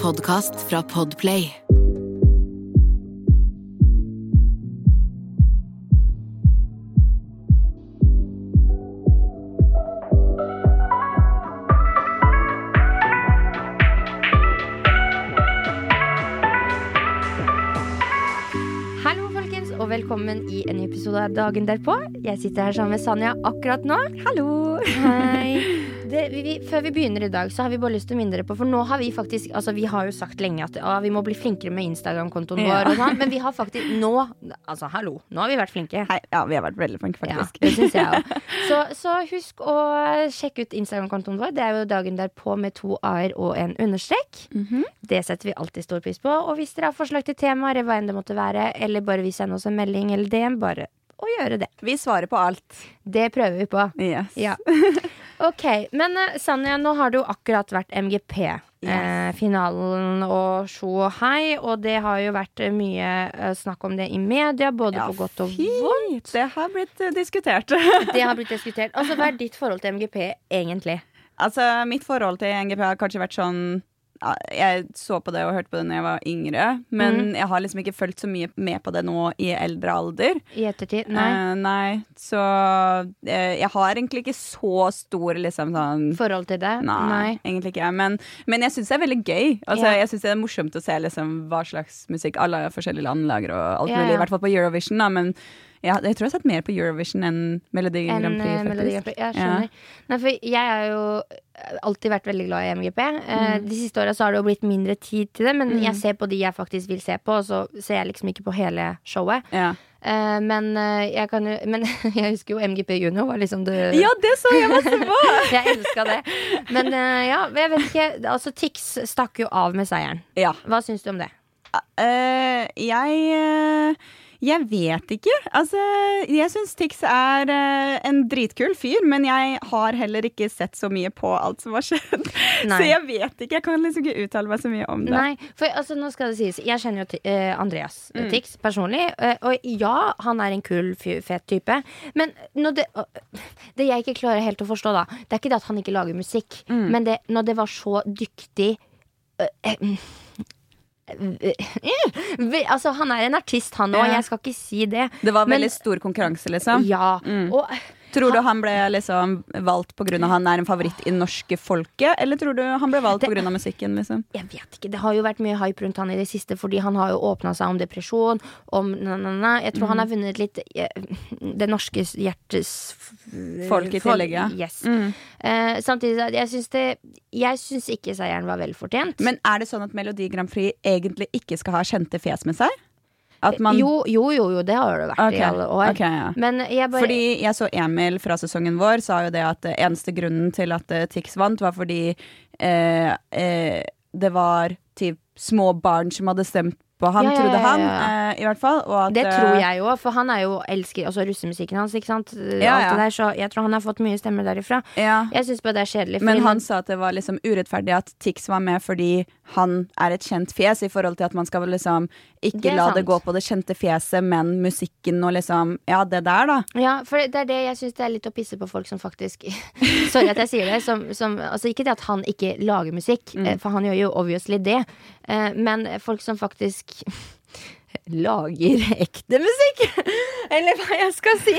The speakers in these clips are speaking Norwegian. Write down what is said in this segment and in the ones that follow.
podkast fra Podplay. Velkommen i en ny episode av Dagen derpå. Jeg sitter her sammen med Sanja akkurat nå. Hallo. Hei. Det, vi, før vi begynner i dag, så har vi bare lyst til å minne dere på For nå har vi faktisk Altså, vi har jo sagt lenge at å, vi må bli flinkere med Instagram-kontoen Ja. vår, sånn, men vi har faktisk nå Altså, hallo. Nå har vi vært flinke. Hei, ja, vi har vært veldig flinke, faktisk. Ja, det syns jeg òg. Så, så husk å sjekke ut Instagram-kontoen vår. Det er jo dagen derpå med to a-er og en understrek. Mhm. Det setter vi alltid stor pris på. Og hvis dere har forslag til temaer, eller hva enn det måtte være, eller bare vil sende oss en melding eller DM, bare å gjøre det. Vi svarer på alt. Det prøver vi på. Yes. Ja. Ok, men uh, Sanja, nå har det jo akkurat vært MGP-finalen og sjo og hei, og det har jo vært eh, mye uh, snakk om det i media, både Ja, på godt og fint. vondt. Det har blitt uh, diskutert. Det har blitt diskutert. Altså, Hva er ditt forhold til MGP egentlig? altså, mitt forhold til MGP har kanskje vært sånn Jeg så på det og hørte på det da jeg var yngre, men mm. jeg har liksom ikke fulgt så mye med på det nå i eldre alder. I ettertid? Nei. Uh, nei. Så uh, jeg har egentlig ikke så stor liksom sånn Forhold til det? Nei, egentlig ikke. Men, men jeg syns det er veldig gøy. Altså, yeah. Jeg syns det er morsomt å se liksom, hva slags musikk alle forskjellige land lager. Og alt yeah. mulig. I hvert fall på Eurovision. Da, men ja, jeg tror jeg har sett mer på Eurovision enn Melodi En Grand Prix. eh, Melodi Grand. Prix. Jeg skjønner. Nei, for jeg har jo alltid vært veldig glad i MGP. Eh, Mm. De siste åra har det jo blitt mindre tid til det, men jeg ser på de jeg faktisk vil se på, og så ser jeg liksom ikke på hele showet. Ja. Eh, men jeg kan Men jeg husker jo MGP Junior var liksom det ja, det så jeg masse på! Jeg elska det. Men ja, jeg vet ikke. Altså, Tix stakk jo av med seieren. ja. Hva syns du om det? Eh, jeg jeg vet ikke. Altså, jeg syns Tix er eh, en dritkul fyr, men jeg har heller ikke sett så mye på alt som har skjedd. Nei. Så jeg vet ikke. Jeg kan liksom ikke uttale meg så mye om det. Nei, for altså, nå skal det sies Jeg kjenner jo eh, Andreas Mm. Tix personlig uh, Og ja, han er en kul, fet type Men det, uh, det jeg ikke klarer helt å forstå da Det er ikke det at han ikke lager musikk Mm. Men det, når det var så dyktig eh, Altså, han er en artist han òg. Ja. Jeg skal ikke si det Det var Men- veldig stor konkurranse, liksom. Ja, Mm. og Tror du han ble liksom valgt pga. han er en favoritt i det norske folket, eller tror du han ble valgt pga. musikken? liksom? Jeg vet ikke, Det har jo vært mye hype rundt han i det siste, fordi han har jo åpna seg om depresjon. Om na, na, na. Jeg tror han har vunnet litt eh, det norske hjertes Folk i tillegg, ja. Yes. Mm. Uh, samtidig, så jeg syns det Jeg syns ikke seieren var vel fortjent. Men er det sånn at Melodi Grand Prix egentlig ikke skal ha kjente fjes med seg? Man jo, jo, jo, jo, det har det vært okay. i alle år. Okay, ja. Men jeg bare Fordi jeg så Emil fra sesongen vår sa jo det at eneste grunnen til at eh, Tix vant, var fordi eh, eh, det var typ små barn som hadde stemt på han, Ja, ja, trodde han, eh, i hvert fall. At, det eh, tror jeg jo, for han er jo elsker også russemusikken hans. Ikke sant? Der, så jeg tror han har fått mye stemmer derifra. Jeg syns bare det er kjedelig. Men han, han sa at det var liksom urettferdig at Tix var med fordi han er et kjent fjes, i forhold til at man skal liksom ikke det la sant. det gå på det kjente fjeset, men musikken og liksom Ja, det der, da. Ja, for det er det jeg syns det er litt å pisse på folk som faktisk Sorry at jeg sier det. Som, som, altså ikke det at han ikke lager musikk, Mm. eh, for han gjør jo obviously det. Eh, Men folk som faktisk lager ekte musikk! Eller hva jeg skal si.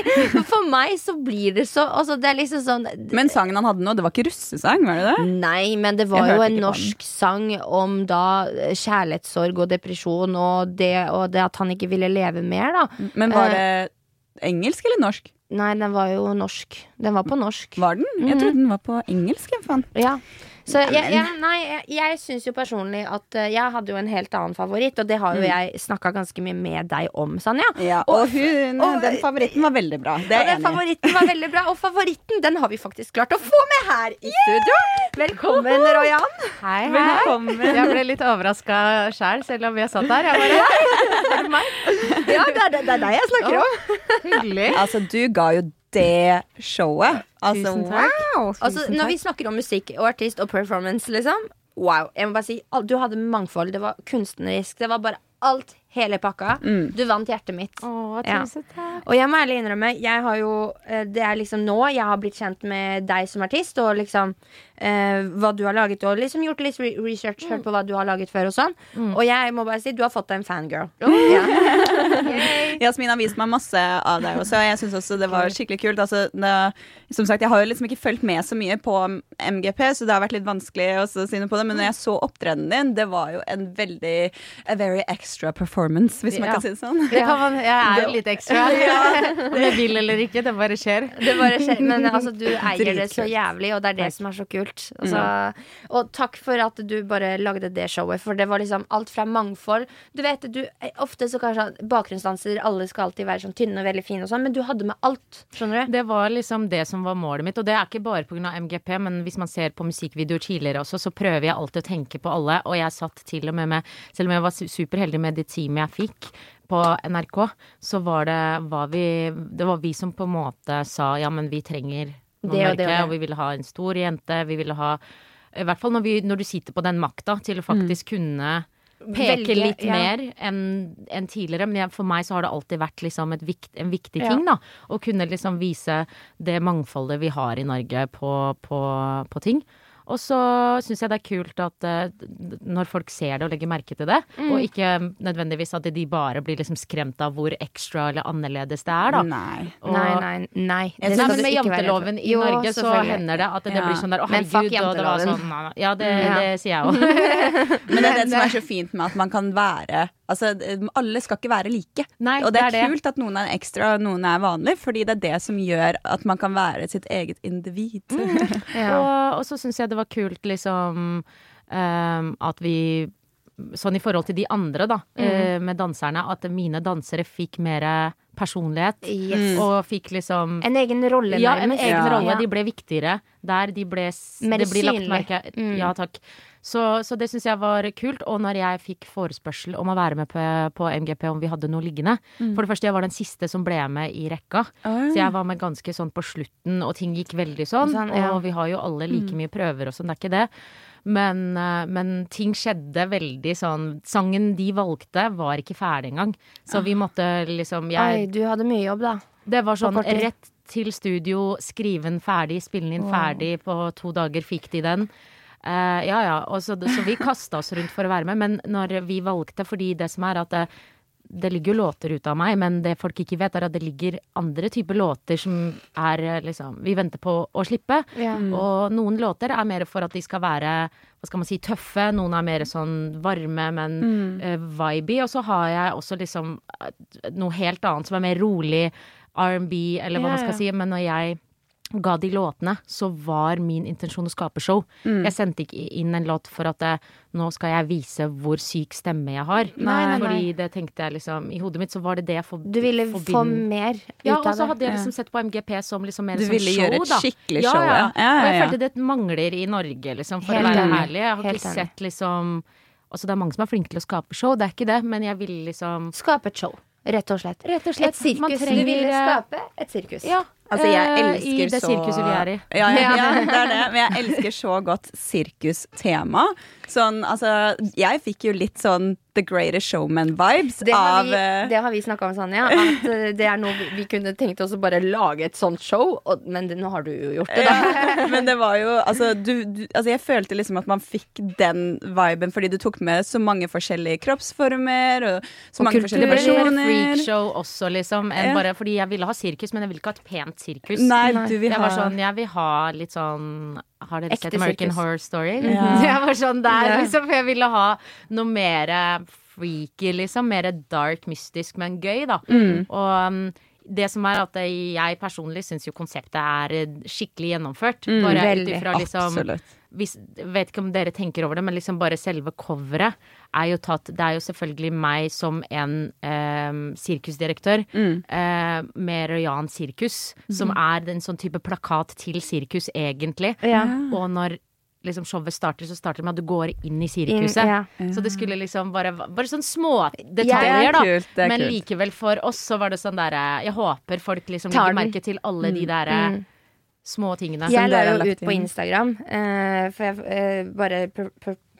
For meg så blir det så Altså, det liksom sånn Men sangen han hadde nå, det var ikke russesang, var det det? Nei, men det var Jeg jo en norsk sang om da eh, kjærlighetssorg og depresjon og det, og det at han ikke ville leve mer, da. Men var Eh. det engelsk eller norsk? Nei, den var jo norsk. Den var på norsk. Var den? Jeg trodde den var på engelsk. jeg, Faen. Ja. Så jeg, jeg, nei, jeg, jeg syns jo personlig at eh, jeg hadde jo en helt annen favoritt, og det har jo jeg snakka ganske mye med deg om, Sanja. Ja, og hun, og- den favoritten var veldig bra. Det er jeg den enig i. favoritten var veldig bra, og favoritten den har vi faktisk klart å få med her i studio. Velkommen, Royan. Hei, hei. Velkommen. Jeg ble litt overraska sjæl, selv om jeg satt der. Jeg bare, Ja, det er det, det er deg jeg snakker om. Hyggelig. Altså, du ga jo det showet. Altså, Tusen takk. wow! Altså, når vi snakker om musikk og artist og performance, liksom Wow. Jeg må bare si, du hadde mangfold. Det var kunstnerisk. Det var bare alt hele pakka. Du vant hjertet mitt. Åh, Ja. Og jeg må ærlig innrømme, jeg har jo eh, Det er liksom nå jeg har blitt kjent med deg som artist, og liksom eh, hva du har laget, og liksom gjort litt re research, hørt på hva du har laget før og sånn. Og jeg må bare si, du har fått deg en fangirl. Ja. Jasmin har vist meg masse av deg også, og jeg syns også det var skikkelig kult. Altså, det, som sagt, jeg har jo liksom ikke fulgt med så mye på MGP, så det har vært litt vanskelig å si noe på det, men når jeg så opptredenen din, det var jo en veldig A very extra performance, hvis man Ja. kan si det sånn. Det kan man, jeg er jo litt ekstra. Om jeg vil eller ikke, det bare skjer. Det bare skjer. Men altså, du eier det så jævlig, og det er det som er så kult. Altså, Og takk for at du bare lagde det showet, for det var liksom alt fra mangfold Du vet, du, Ofte så kanskje bakgrunnsdanser, alle skal alltid være sånn tynne og veldig fine og sånn, men du hadde med alt. Skjønner du? Det var liksom det som var målet mitt, og det er ikke bare pga. MGP, men hvis man ser på musikkvideoer tidligere også, så prøver jeg alltid å tenke på alle, og jeg satt til og med med Selv om jeg var su- superheldig med det teamet jeg fikk på NRK, så var det var vi Det var vi som på en måte sa ja, men vi trenger noen Det og det og det. og vi ville ha en stor jente, vi ville ha i hvert fall når, vi, når du sitter på den makta til å faktisk kunne peke litt ja. mer enn en tidligere. Men jeg, for meg så har det alltid vært liksom et vikt, en viktig Ja. ting, da. Å kunne liksom vise det mangfoldet vi har i Norge på, på, på ting. Og så syns jeg det er kult at uh, når folk ser det og legger merke til det, Mm. og ikke nødvendigvis at de bare blir liksom skremt av hvor ekstra eller annerledes det er, da. Nei. Og- Nei, nei, nei. Det Nei, men med janteloven i Jo, Norge så hender det at det Ja. blir sånn der å herregud, og det var sånn. Ja, det, Ja. det sier jeg òg. Men det er det som er så fint med at man kan være Altså, alle skal ikke være like. Nei, og det er, det er det. kult at noen er ekstra og noen er vanlig, fordi det er det som gjør at man kan være sitt eget individ. Ja. Og, og så syns jeg det var kult liksom ehm, at vi Sånn i forhold til de andre, da, eh, med danserne, at mine dansere fikk mer personlighet. Yes. Og fikk liksom En egen rolle, ja, en egen Ja. rolle. De ble viktigere der. De ble Mer Det blir lagt synlig. merke Mm. Ja, takk. Så, så det syns jeg var kult. Og når jeg fikk forespørsel om å være med på, på MGP om vi hadde noe liggende For det første, jeg var den siste som ble med i rekka. Så jeg var med ganske sånn på slutten, og ting gikk veldig sånn. Sånn, ja. Og vi har jo alle like mye prøver og sånn, det er ikke det. Men, eh, men ting skjedde veldig sånn Sangen de valgte, var ikke ferdig engang. Så vi måtte liksom Oi, du hadde mye jobb, da. Det var sånn rett til studio, skrive den ferdig, spille den inn ferdig. På to dager fikk de den. Eh, ja ja, og så, så vi kasta oss rundt for å være med. Men når vi valgte, fordi det som er at det, det ligger jo låter ut av meg, men det folk ikke vet, er at det ligger andre typer låter som er eh, liksom Vi venter på å slippe. Ja. Og noen låter er mer for at de skal være hva skal man si, tøffe. Noen er mer sånn varme, men eh, vibey. Og så har jeg også liksom eh, noe helt annet som er mer rolig. R&B, eller hva Ja, man skal ja. si. Men når jeg ga de låtene, så var min intensjon å skape show. Mm. Jeg sendte ikke inn en låt for at eh, nå skal jeg vise hvor syk stemme jeg har. Nei, nei, nei. Fordi det tenkte jeg liksom I hodet mitt så var det det jeg for, Du ville få mer ut ja, av og så hadde jeg liksom sett på MGP som liksom mer Du som ville gjøre et da. skikkelig ja, show, ja. ja. Ja, Og jeg ja, ja. følte det mangler i Norge, liksom, for Helt å være enig. ærlig. Jeg har Helt ikke ærlig. sett liksom Altså, det er mange som er flinke til å skape show, det er ikke det, men jeg ville liksom Skape et show. Rett og slett. Rett og slett. Et sirkus. Trenger... Du ville skape et sirkus. Ja. Altså, jeg eh, elsker I det så sirkuset vi er i. Ja, ja, ja, det er det. Men jeg elsker så godt sirkustema. Sånn, altså Jeg fikk jo litt sånn The Greatest Showman-vibes Det har, av vi, eh, det har vi snakka om, Sanja. At eh, det er noe vi, kunne tenkt oss å bare lage et sånt show. Og, men det, nå har du jo gjort det, da. ja, men det var jo altså, du, du, altså Jeg følte liksom at man fikk den viben fordi du tok med så mange forskjellige kroppsformer og så Og mange forskjellige personer. Og personer. freakshow også, liksom. Enn Ja. bare fordi jeg ville ha sirkus, men jeg ville ikke ha et pent sirkus. Nei, du vil Jeg var sånn, jeg vil ha litt sånn Har dere Ekte sett American sirkus. Horror Story? Ja. Jeg var sånn der, liksom. For jeg ville ha noe mer freaky, liksom. Mer dark, mystisk, men gøy, da. Mm. Og um, det som er at jeg personlig syns jo konseptet er skikkelig gjennomført. Mm, bare ut ifra liksom Absolutt. hvis, vet ikke om dere tenker over det, men liksom bare selve coveret er jo tatt Det er jo selvfølgelig meg som en eh, sirkusdirektør Mm. eh, med Royan Sirkus, som er en sånn type plakat til sirkus, egentlig. Ja. Og når liksom showet starter, så starter det med at du går inn i sirkuset. ja. Så det skulle liksom bare Bare sånn små Det detaljer, er da. kult. Det Men kult. likevel, for oss så var det sånn derre Jeg håper folk liksom legger merke til alle de derre Mm. små tingene. Jeg la jo ut på. Instagram, uh, for jeg uh, bare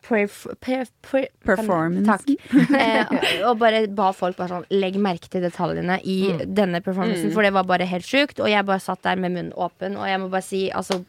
perf per Performance. Takk. Eh, og bare ba folk bare sånn Legg merke til detaljene i denne performancen, for det var bare helt sjukt. Og jeg bare satt der med munnen åpen, og jeg må bare si altså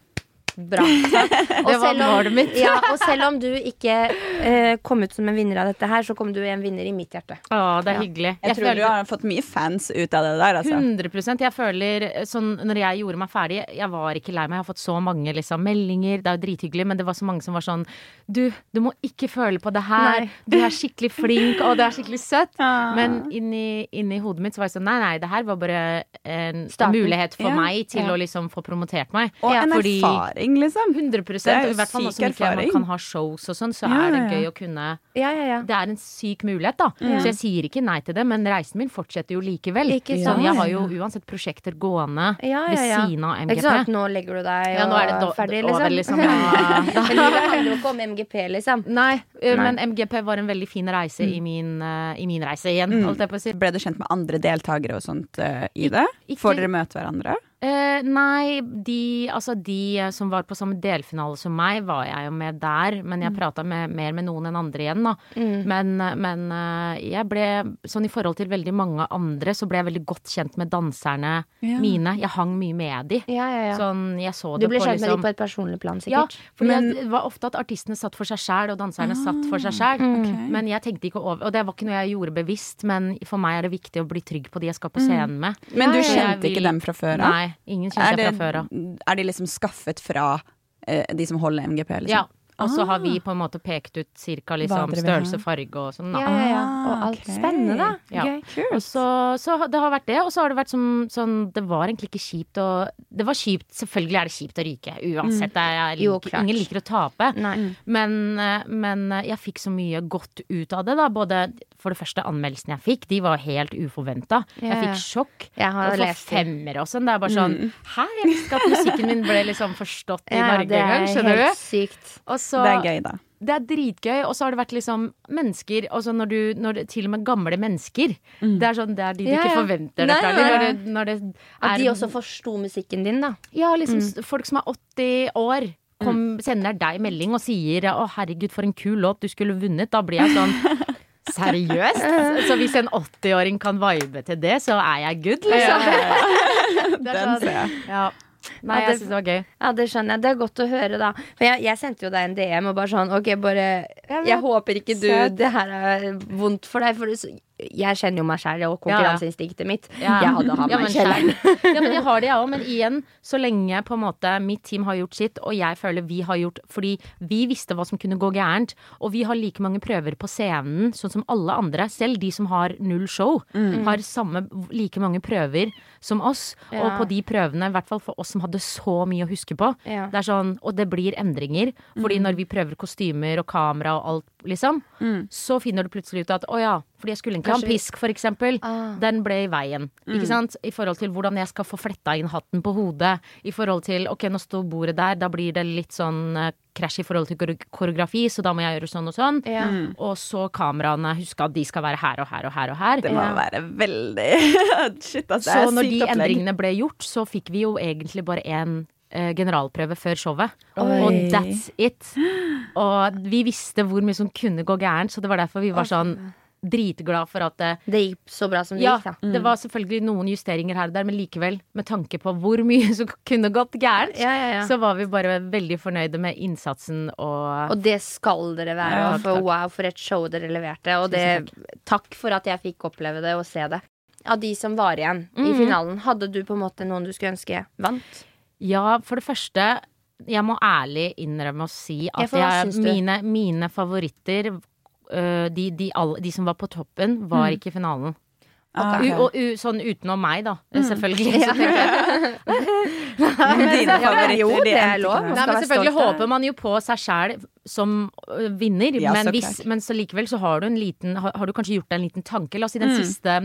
Bra. Og Det var målet mitt. Ja, og selv om du ikke eh, kom ut som en vinner av dette her, så kom du en vinner i mitt hjerte. Å, det er Ja. hyggelig. Jeg tror du har fått mye fans ut av det der, altså. 100% Jeg føler sånn Når jeg gjorde meg ferdig, jeg var ikke lei meg. Jeg har fått så mange liksom, meldinger. Det er jo drithyggelig, men det var så mange som var sånn Du, du må ikke føle på det her. Nei. Du er skikkelig flink, og det er skikkelig søtt. Ah. Men inni, inni hodet mitt så var jeg sånn Nei, nei, det her var bare en Starten. mulighet for Ja. meg til Ja. å liksom få promotert meg. Og Ja, en fordi- erfaring, liksom. 100 Det er jo og I hvert fall syk erfaring. ikke man kan ha shows og sånn, så Ja, er det ja, ja. gøy å kunne Ja, ja, ja. det er en syk mulighet, da. Så jeg sier ikke nei til det, men reisen min fortsetter jo likevel. Ikke Sånn, jeg har jo uansett prosjekter gående Ja, ja, ved siden av er ikke sant, at MGP. nå legger du deg Ja, nå er det ferdig, liksom. over, liksom. Ja. Livet handler jo ikke om MGP, liksom. Nei, Nei. men MGP var en veldig fin reise i, min, eh, i min reise igjen, Mm. holdt jeg på å si. Ble du kjent med andre deltakere og sånt uh, i det? ikke- Får dere møte hverandre? Eh, nei, de, altså de som var på samme delfinale som meg, var jeg jo med der. Men jeg prata mer med noen enn andre igjen, da. Men, eh, men eh, jeg ble sånn i forhold til veldig mange andre, så ble jeg veldig godt kjent med danserne Ja. mine. Jeg hang mye med de. Ja, ja, ja. Sånn, jeg så Du det ble på kjent med liksom dem på et personlig plan, sikkert? ja, for Men- det var ofte at artistene satt for seg sjæl, og danserne satt for seg sjæl. Okay. Men jeg tenkte ikke over Og det var ikke noe jeg gjorde bevisst, men for meg er det viktig å bli trygg på de jeg skal på scenen med. Men du kjente kjente ikke dem fra før av? Nei, ingen kjente jeg fra før av. er de liksom skaffet fra eh, de som holder MGP, liksom? Ja. Og så har Ah. vi på en måte pekt ut cirka liksom, størrelse, farge og sånn, da. Ja, ja, ja. Ah, Og alt okay. spennende, da. Ja. Okay, Og så, så det har vært det, og så har det vært som, sånn Det var egentlig ikke kjipt å Det var kjipt, selvfølgelig er det kjipt å ryke, uansett. Jeg, er, Jo, ingen liker å tape. Nei. Men, eh, men jeg fikk så mye godt ut av det, da. Både for det første anmeldelsene jeg fikk, de var helt uforventa. Jeg fikk sjokk. Jeg har Og for femmere og sånn. Det er bare sånn Hæ, jeg visste ikke at musikken min ble liksom forstått i Ja, Norge det engang, er skjønner helt du? sykt. Og så, Det er gøy, da. det er dritgøy, og så har det vært liksom mennesker Altså når du når det, Til og med gamle mennesker. Det er sånn Det er de du Ja, ikke ja. forventer det Nei, fra. nei, Når det, når det At er de også forsto musikken din, da. Ja, liksom mm. folk som er 80 år. Kom, sender deg melding og sier 'Å, herregud, for en kul låt, du skulle vunnet'. Da blir jeg sånn Seriøst? Så hvis en 80-åring kan vibe til det, så er jeg good, liksom. Ja, ja, ja. Den sånn- ser jeg. Ja. Nei, Ja, det- jeg syns det var gøy. Ja, det skjønner jeg. Det er godt å høre, da. For jeg, jeg sendte jo deg en DM og bare sånn OK, bare Jeg vet. Jeg håper ikke du. Det her er vondt for deg. For det, så- jeg kjenner jo meg sjæl og konkurranseinstinktet mitt. Ja. Jeg hadde Ja, meg i kjelleren. Ja, men jeg har det, jeg òg. Men igjen, så lenge på en måte mitt team har gjort sitt, og jeg føler vi har gjort Fordi vi visste hva som kunne gå gærent, og vi har like mange prøver på scenen, sånn som alle andre. Selv de som har null show, har samme, like mange prøver som oss. Og på de prøvene, i hvert fall for oss som hadde så mye å huske på, Ja. det er sånn, og det blir endringer. Fordi når vi prøver kostymer og kamera og alt, liksom, så finner du plutselig ut at å ja, fordi jeg skulle egentlig ha en pisk, for eksempel. Ah. Den ble i veien. Ikke sant? I forhold til hvordan jeg skal få fletta inn hatten på hodet. I forhold til ok, nå står bordet der, da blir det litt sånn eh, krasj i forhold til koreografi, så da må jeg gjøre sånn og sånn. Ja. Og så kameraene, husk at de skal være her og her og her og her. Det må Ja. være veldig Shit, altså. Det Så er når de opplegg. endringene ble gjort, så fikk vi jo egentlig bare én generalprøve før showet. Oi. Og that's it. Og vi visste hvor mye som kunne gå gærent, så det var derfor vi var sånn dritglad for at det, Det gikk så bra som det ja, gikk, da. det var selvfølgelig noen justeringer her og der, men likevel, med tanke på hvor mye som kunne gått gærent, Ja, ja, så var vi bare veldig fornøyde med innsatsen og Og det skal dere være. For takk. wow, for et show dere leverte. Og det, takk for at jeg fikk oppleve det og se det. Av de som var igjen i Mhm. finalen, hadde du på en måte noen du skulle ønske vant? Ja, for det første, jeg må ærlig innrømme å si at jeg, mine, mine favoritter øh, de, de, alle, de som var på toppen, var ikke i finalen. Okay. U, og u, sånn utenom meg, da. Selvfølgelig. Så tenker jeg Men dine favoritter, jo, det er lov. Nei, men selvfølgelig håper man jo på seg sjæl som vinner, Ja, men, så hvis, men så likevel så har du en liten har, har du kanskje gjort deg en liten tanke? La oss si den siste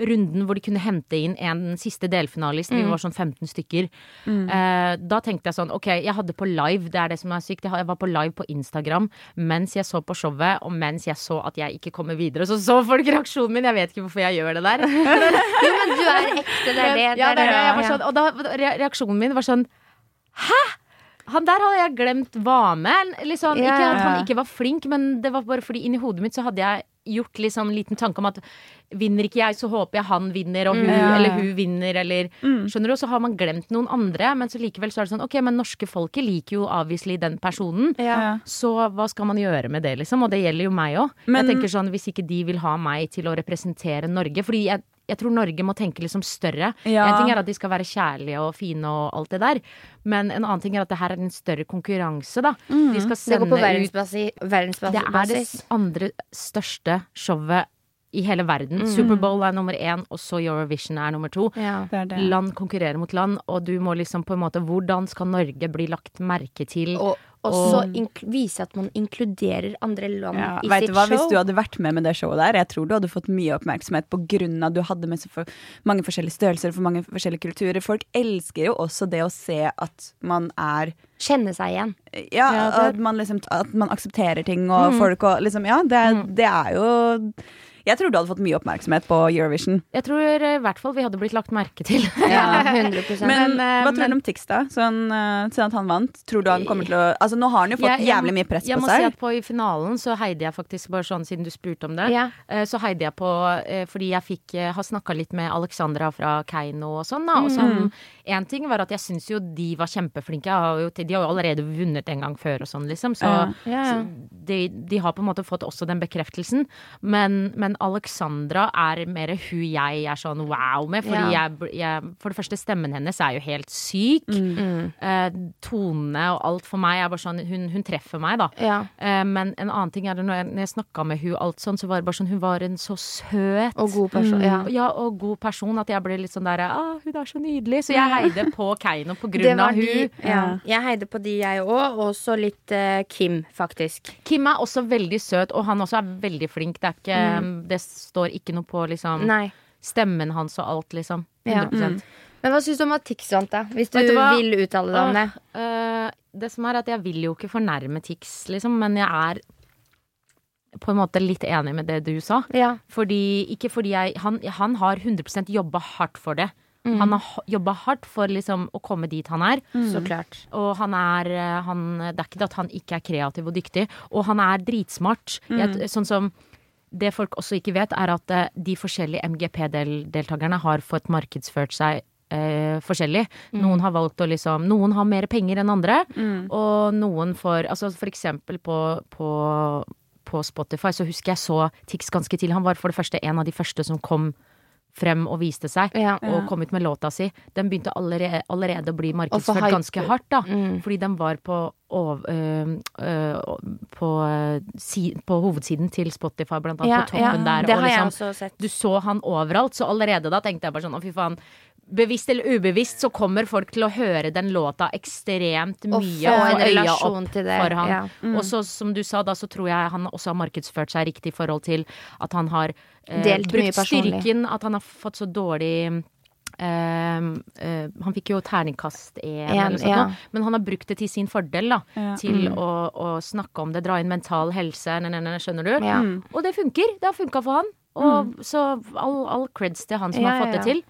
runden hvor de kunne hente inn en siste delfinalist, vi var sånn 15 stykker. Eh, da tenkte jeg sånn, ok, jeg hadde på live, det er det som er sykt, jeg var på live på Instagram mens jeg så på showet, og mens jeg så at jeg ikke kommer videre, så så folk reaksjonen min, jeg vet ikke hvorfor jeg gjør det der. Jo, men du er ekte, det er det. Ja, det er det. Jeg ja. sånn, og da reaksjonen min var sånn Hæ?! Han der hadde jeg glemt var med. Liksom, yeah. Ikke at han ikke var flink, men det var bare fordi inni hodet mitt så hadde jeg gjort liksom liten tanke om at vinner ikke jeg, så håper jeg han vinner, og hun ja. eller hun vinner, eller Skjønner du? Og så har man glemt noen andre, men så likevel så er det sånn Ok, men norske folket liker jo avviselig den personen. Ja. Så hva skal man gjøre med det, liksom? Og det gjelder jo meg òg. Jeg tenker sånn, Hvis ikke de vil ha meg til å representere Norge Fordi jeg, jeg tror Norge må tenke liksom større. Ja. En ting er at de skal være kjærlige og fine og alt det der, men en annen ting er at det her er en større konkurranse, da. De skal Det går på verdensbasis. verdensbasis. Det er det andre største showet i hele verden. Mm. Superbowl er nummer én, og så Eurovision er nummer to. Ja. Det er det. Land konkurrerer mot land, og du må liksom på en måte Hvordan skal Norge bli lagt merke til? Og også ink- vise at man inkluderer andre land Ja, i vet sitt show. Hvis du hadde vært med med det showet der, jeg tror du hadde fått mye oppmerksomhet av at du hadde med så for mange forskjellige størrelser for mange forskjellige kulturer. Folk elsker jo også det å se at man er Kjenne seg igjen. Ja, Ja, at, man liksom, at man aksepterer ting og folk og liksom Ja, det, det er jo Jeg tror du hadde fått mye oppmerksomhet på Eurovision. Jeg tror eh, i hvert fall vi hadde blitt lagt merke til. Ja, 100 Men, Men, eh, hva tror du om Tix, da? Sånn, siden at han vant. Tror du han kommer til å Altså, nå har han jo fått Jeg- jeg jævlig mye press på seg. jeg må si at på I finalen så heide jeg faktisk, bare sånn siden du spurte om det, Ja. eh, så heide jeg på fordi jeg fikk har snakka litt med Alexandra fra Keiino og sånn, da. Og Mm. sånn, en ting var at jeg syns jo de var kjempeflinke. Har jo, de har jo allerede vunnet en gang før og sånn, liksom. Så, Ja. Ja. så de, de har på en måte fått også den bekreftelsen. Men, men Alexandra er mer hun jeg er sånn wow med. Fordi Ja. jeg, jeg For det første, stemmen hennes er jo helt syk. Mm. Eh, tonene og alt for meg er bare sånn Hun, hun treffer meg, da. Ja. Eh, men en annen ting er det når jeg, når jeg snakka med hun alt sånn, så var det bare sånn Hun var en så søt Og god person. Ja. ja, og god person at jeg ble litt sånn der ah, Hun er så nydelig. Så jeg heide på Keiino på grunn av de. hun. Ja. Jeg heide på de, jeg òg. Og så litt eh, Kim, faktisk. Kim er også veldig søt, og han også er veldig flink. Det, er ikke, det står ikke noe på liksom Mm. Nei. stemmen hans og alt, liksom. Ja. 100% Men hva syns du om at Tix vant, da? Hvis du du vil uttale deg om det. Uh, eh, det som er at jeg vil jo ikke fornærme Tix, liksom, men jeg er på en måte litt enig med det du sa. Ja. Fordi, ikke fordi jeg Han, han har 100% jobba hardt for det. Han har jobba hardt for liksom å komme dit han er. Så klart. Og han er eh, han, Det er ikke det at han ikke er kreativ og dyktig. Og han er dritsmart. Jeg, sånn som det folk også ikke vet, er at eh, de forskjellige MGP-deltakerne har fått markedsført seg eh, forskjellig. Noen har valgt å liksom Noen har mer penger enn andre, og noen får Altså for eksempel på, på på Spotify, så husker jeg så Tix ganske tidlig. Han var for det første en av de første som kom frem og viste seg, Ja. og kom ut med låta si. Den begynte allerede, allerede å bli markedsført hype. ganske hardt, da. Mm. Fordi den var på, ov- øh, øh, på, øh, si, på hovedsiden til Spotify, blant annet, Ja, på toppen ja. der. Det og har jeg liksom, også sett. du så han overalt, så allerede da tenkte jeg bare sånn å fy faen. Bevisst eller ubevisst så kommer folk til å høre den låta ekstremt mye og få øya relasjon opp til det. for. Ja. Og så som du sa, da så tror jeg han også har markedsført seg riktig i forhold til at han har eh, Delt brukt styrken, at han har fått så dårlig eh, eh, han fikk jo terningkast én, eller noe sånt, ja. men han har brukt det til sin fordel. da Ja. Til å, å snakke om det, dra inn mental helse, ne, ne, skjønner du? Ja. Og det funker. Det har funka for han. Og Så all, all creds til han som Ja, har fått ja, det til.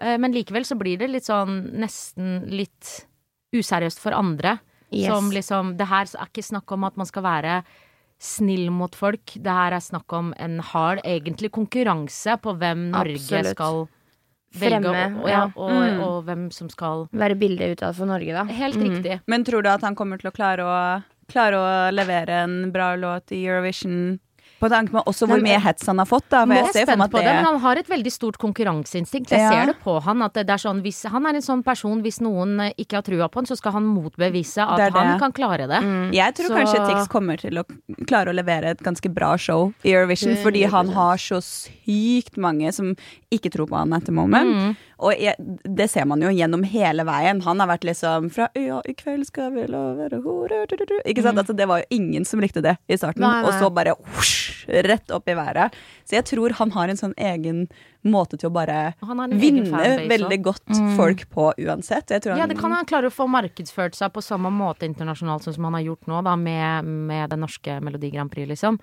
Eh, men likevel så blir det litt sånn nesten litt useriøst for andre. Yes. Som liksom Det her er ikke snakk om at man skal være snill mot folk. Det her er snakk om en hard, egentlig konkurranse på hvem Norge Absolutt. skal velge, Fremme, og, og, ja, ja. og, Mm. og hvem som skal Være bildet utad for Norge, da. Helt Mm. riktig. Men tror du at han kommer til å klare å, klare å levere en bra låt i Eurovision? På tanke med også hvor mye hets han har fått, da. Jeg jeg at det, men han har et veldig stort konkurranseinstinkt. Jeg Ja. ser det på han. At det er sånn, hvis, han er en sånn person, hvis noen eh, ikke har trua på han, så skal han motbevise at Det det. han kan klare det. Jeg tror Så- kanskje Tix kommer til å klare å levere et ganske bra show i Eurovision, fordi han har så sykt mange som ikke tror på han at the moment. Mm. Og jeg, det ser man jo gjennom hele veien. Han har vært liksom fra Ja, i kveld skal vi la være hore. Ikke sant? Altså, det var jo ingen som likte det i starten, Nei, nei. og så bare husk, rett opp i været. Så jeg tror han har en sånn egen måte til å bare vinne fanbase veldig godt godt folk på uansett. Jeg tror han, Ja, det kan han klare å få markedsført seg på samme måte internasjonalt som han har gjort nå, da, med, med det norske Melodi Grand Prix, liksom.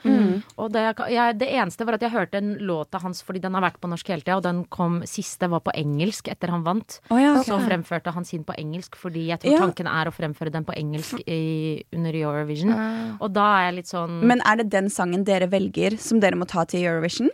Og det, jeg, det eneste var at jeg hørte en låt av hans, fordi den har vært på norsk hele tida, og den kom siste var på engelsk etter han vant. Oh, ja, okay. Så fremførte han sin på engelsk, fordi jeg tror Ja. tanken er å fremføre den på engelsk i, under Eurovision. Og da er jeg litt sånn Men er det den sangen dere velger som dere må ta til Eurovision?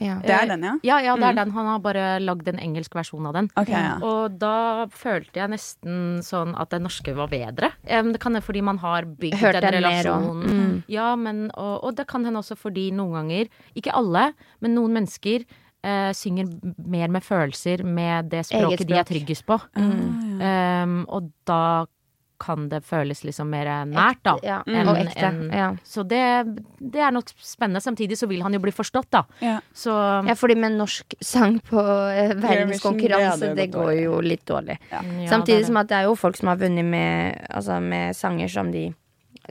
Ja. Det er den, ja? Ja, ja, det er den. Han har bare lagd en engelsk versjon av den. Okay, ja. Og da følte jeg nesten sånn at det norske var bedre. Det kan hende fordi man har bygd Hørt en den relasjonen. relasjon. Mm. Ja, men, og, og det kan hende også fordi noen ganger, ikke alle, men noen mennesker Uh, synger mer med følelser, med det språket språket de er tryggest på. Mm. Um, og da kan det føles liksom mer nært, da. Ja, en, og ekte. En, Ja. Så det, det er nok spennende. Samtidig så vil han jo bli forstått, da. Ja. Så ja, fordi med norsk sang på eh, verdenskonkurranse, det det går jo litt dårlig. ja, Samtidig det det. som at det er jo folk som har vunnet med, altså med sanger som de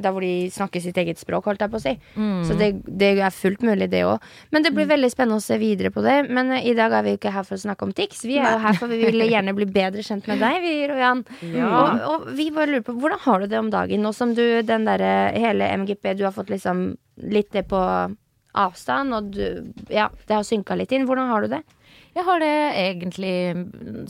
der hvor de snakker sitt eget språk, holdt jeg på å si. Mm. Så det, det er fullt mulig, det òg. Men det blir veldig spennende å se videre på det. Men uh, i dag er vi jo ikke her for å snakke om Tix. Vi er jo her for vi vil gjerne bli bedre kjent med deg, vi, Rojan. Ja. Og, og vi bare lurer på, hvordan har du det om dagen? Nå som du, den derre hele MGP, du har fått liksom litt det på avstand, og du Ja, det har synka litt inn. Hvordan har du det? Jeg har det egentlig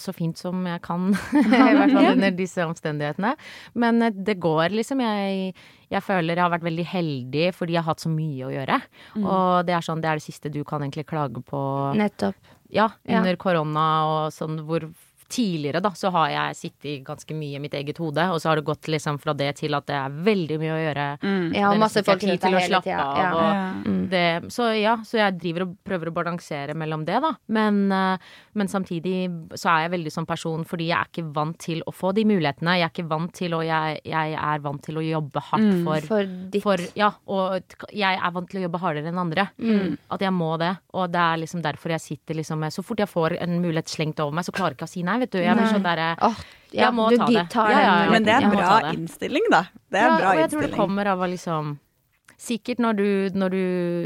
så fint som jeg kan, i hvert fall under disse omstendighetene. Men eh, det går, liksom. Jeg, jeg føler jeg har vært veldig heldig fordi jeg har hatt så mye å gjøre. Og det er sånn, det er det siste du kan egentlig klage på. Nettopp. Ja, Ja. under korona og sånn hvor Tidligere da, så har jeg sittet ganske mye i mitt eget hode, og så har det gått liksom fra det til at det er veldig mye å gjøre. Ja, og Det er masse folk tid til å slappe tida. av. Ja. Og Ja. det, så ja, så jeg driver og prøver å balansere mellom det, da. Men, eh, men samtidig så er jeg veldig sånn person fordi jeg er ikke vant til å få de mulighetene. Jeg er ikke vant til, og jeg, jeg er vant til å jobbe hardt for, For ditt for Ja, og jeg er vant til å jobbe hardere enn andre. At jeg må det. Og det er liksom derfor jeg sitter liksom med Så fort jeg får en mulighet slengt over meg, så klarer jeg ikke å si nei, vet du. Jeg blir sånn derre ja, Jeg må du ta det. Ja, ja, Men det er en bra innstilling, da. Det er ja, bra og jeg tror det innstilling. kommer av å liksom Sikkert når du, når du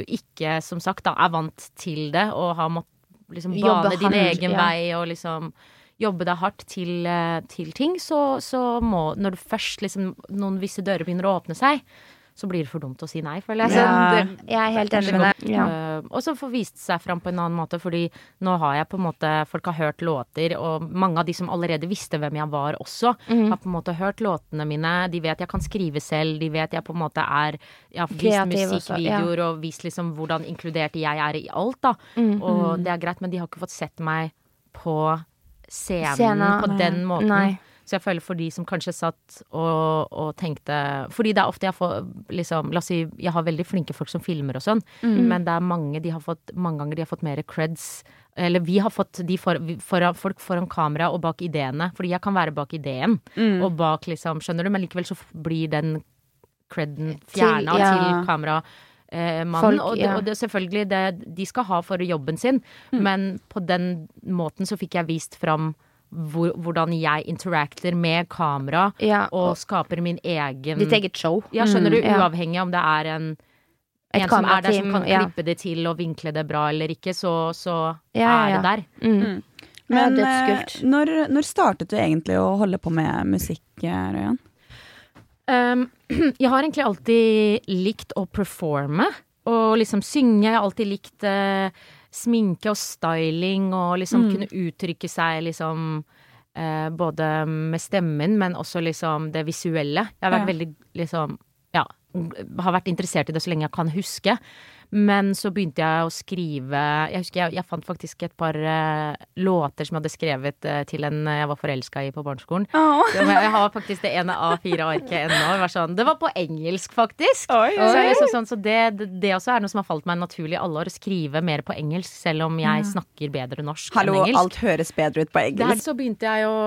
ikke, som sagt, da, er vant til det og har måttet liksom Jobbe bane din hardt, egen ja. vei og liksom jobbe deg hardt til, eh, til ting, så, så må Når du først liksom noen visse dører begynner å åpne seg, så blir det for dumt å si nei, føler jeg. Ja. det, Jeg er helt enig med deg. Ja. Eh, og så få vist seg fram på en annen måte, fordi nå har jeg på en måte Folk har hørt låter, og mange av de som allerede visste hvem jeg var også, Mhm. har på en måte hørt låtene mine. De vet jeg kan skrive selv, de vet jeg på en måte er Jeg har vist musikkvideoer ja. og vist liksom hvordan inkludert jeg er i alt, da. Mhm. Og det er greit, men de har ikke fått sett meg på scenen Scenen, på den måten. Nei. Så jeg føler for de som kanskje satt og, og tenkte Fordi det er ofte jeg får liksom La oss si jeg har veldig flinke folk som filmer og sånn, men det er mange de har fått Mange ganger de har fått mer creds. Eller vi har fått de for, for, folk foran kamera og bak ideene. Fordi jeg kan være bak ideen og bak liksom Skjønner du? Men likevel så blir den creden fjerna ja. til kamera. Eh, og, det, ja. og det selvfølgelig det de skal ha for jobben sin, men på den måten så fikk jeg vist fram hvor, hvordan jeg interacter med kamera Ja, og skaper min egen Ditt eget show. Ja, skjønner du? ja. Uavhengig om det er en Et en som er der som kan ja. klippe det til og vinkle det bra eller ikke, så, så Ja, ja, er det der. Mm. Men Ja, eh, når, når startet du egentlig å holde på med musikk, eh, Røyan? Um, jeg har egentlig alltid likt å performe. Og liksom synge. Jeg har alltid likt eh, sminke og styling og liksom kunne uttrykke seg liksom eh, både med stemmen, men også liksom det visuelle. Jeg har vært Ja. veldig liksom Ja, har vært interessert i det så lenge jeg kan huske. Men så begynte jeg å skrive Jeg husker jeg, jeg fant faktisk et par uh, låter som jeg hadde skrevet uh, til en jeg var forelska i på barneskolen. Oh. Jeg, Jeg har faktisk det ene A4-arket ennå. Var Sånn. Det var på engelsk, faktisk. Oi, Så, jeg så sånn, så det, det, det også er noe som har falt meg naturlig i alle år, å skrive mer på engelsk, selv om jeg snakker bedre norsk Hallo, enn engelsk. Hallo, alt høres bedre ut på Der engelsk. så begynte jeg å,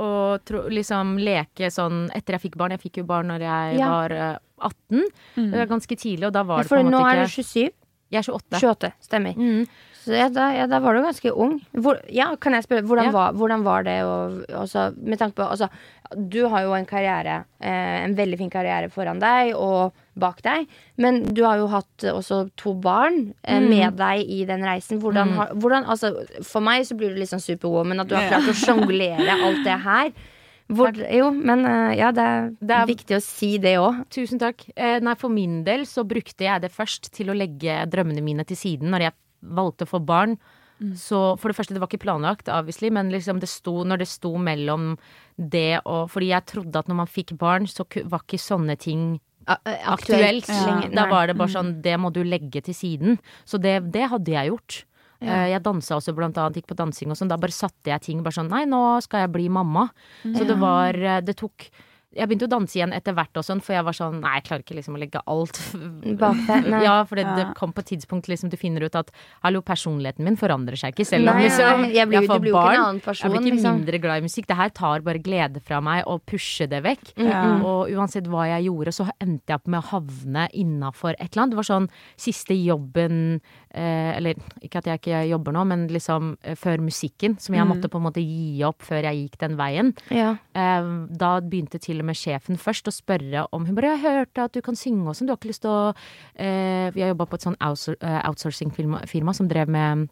å tro, liksom leke sånn etter jeg fikk barn. Jeg fikk jo barn når jeg Ja. var eh, 18. Det var ganske tidlig, og da var Ja, det på en måte ikke nå er du 27. Jeg er 28. 28, stemmer. Mm. Så ja da, ja, da var du ganske ung. Hvor, ja, kan jeg spørre, hvordan, Ja. var, hvordan var det å altså, Med tanke på altså, Du har jo en karriere, eh, en veldig fin karriere foran deg og bak deg. Men du har jo hatt også to barn eh, Mm. med deg i den reisen. Hvordan, mm. hvordan altså, For meg så blir du litt sånn superwoman, at du har klart å sjonglere alt det her. Hvor, jo, men eh, ja, det er, Det er- viktig å si det òg. Tusen takk. Eh, nei, for min del så brukte jeg det først til å legge drømmene mine til siden når jeg valgte å få barn. Så for det første, det var ikke planlagt, obviously, men liksom det sto, når det sto mellom det og Fordi jeg trodde at når man fikk barn, så var ikke sånne ting aktuelt. lenger. Da var det bare sånn, det må du legge til siden. Så det, det hadde jeg gjort. Eh, Jeg dansa også blant annet, gikk på dansing og sånn. Da bare satte jeg ting bare sånn Nei, nå skal jeg bli mamma. Så det var eh, Det tok jeg begynte å danse igjen etter hvert, og sånn, for jeg var sånn Nei, jeg klarer ikke liksom å legge alt Bak deg. Ja, for det, det kom på et tidspunkt liksom du finner ut at hallo, personligheten min forandrer seg ikke, selv om Nei, liksom nei, jeg blir- du får jo ikke en barn. annen person, Jeg blir ikke liksom. mindre glad i musikk. Det her tar bare glede fra meg og pusher det vekk. Ja. Og uansett hva jeg gjorde, så endte jeg opp med å havne innafor et eller annet. Det var sånn siste jobben Eller ikke at jeg ikke jobber nå, men liksom eh, før musikken, som jeg måtte på en måte gi opp før jeg gikk den veien. Ja. Eh, da begynte til og med sjefen først å spørre om Hun bare 'Jeg hørte at du kan synge og sånn, du har ikke lyst til å eh, Vi har jobba på et sånn outsour- eh, outsourcing-firma som drev med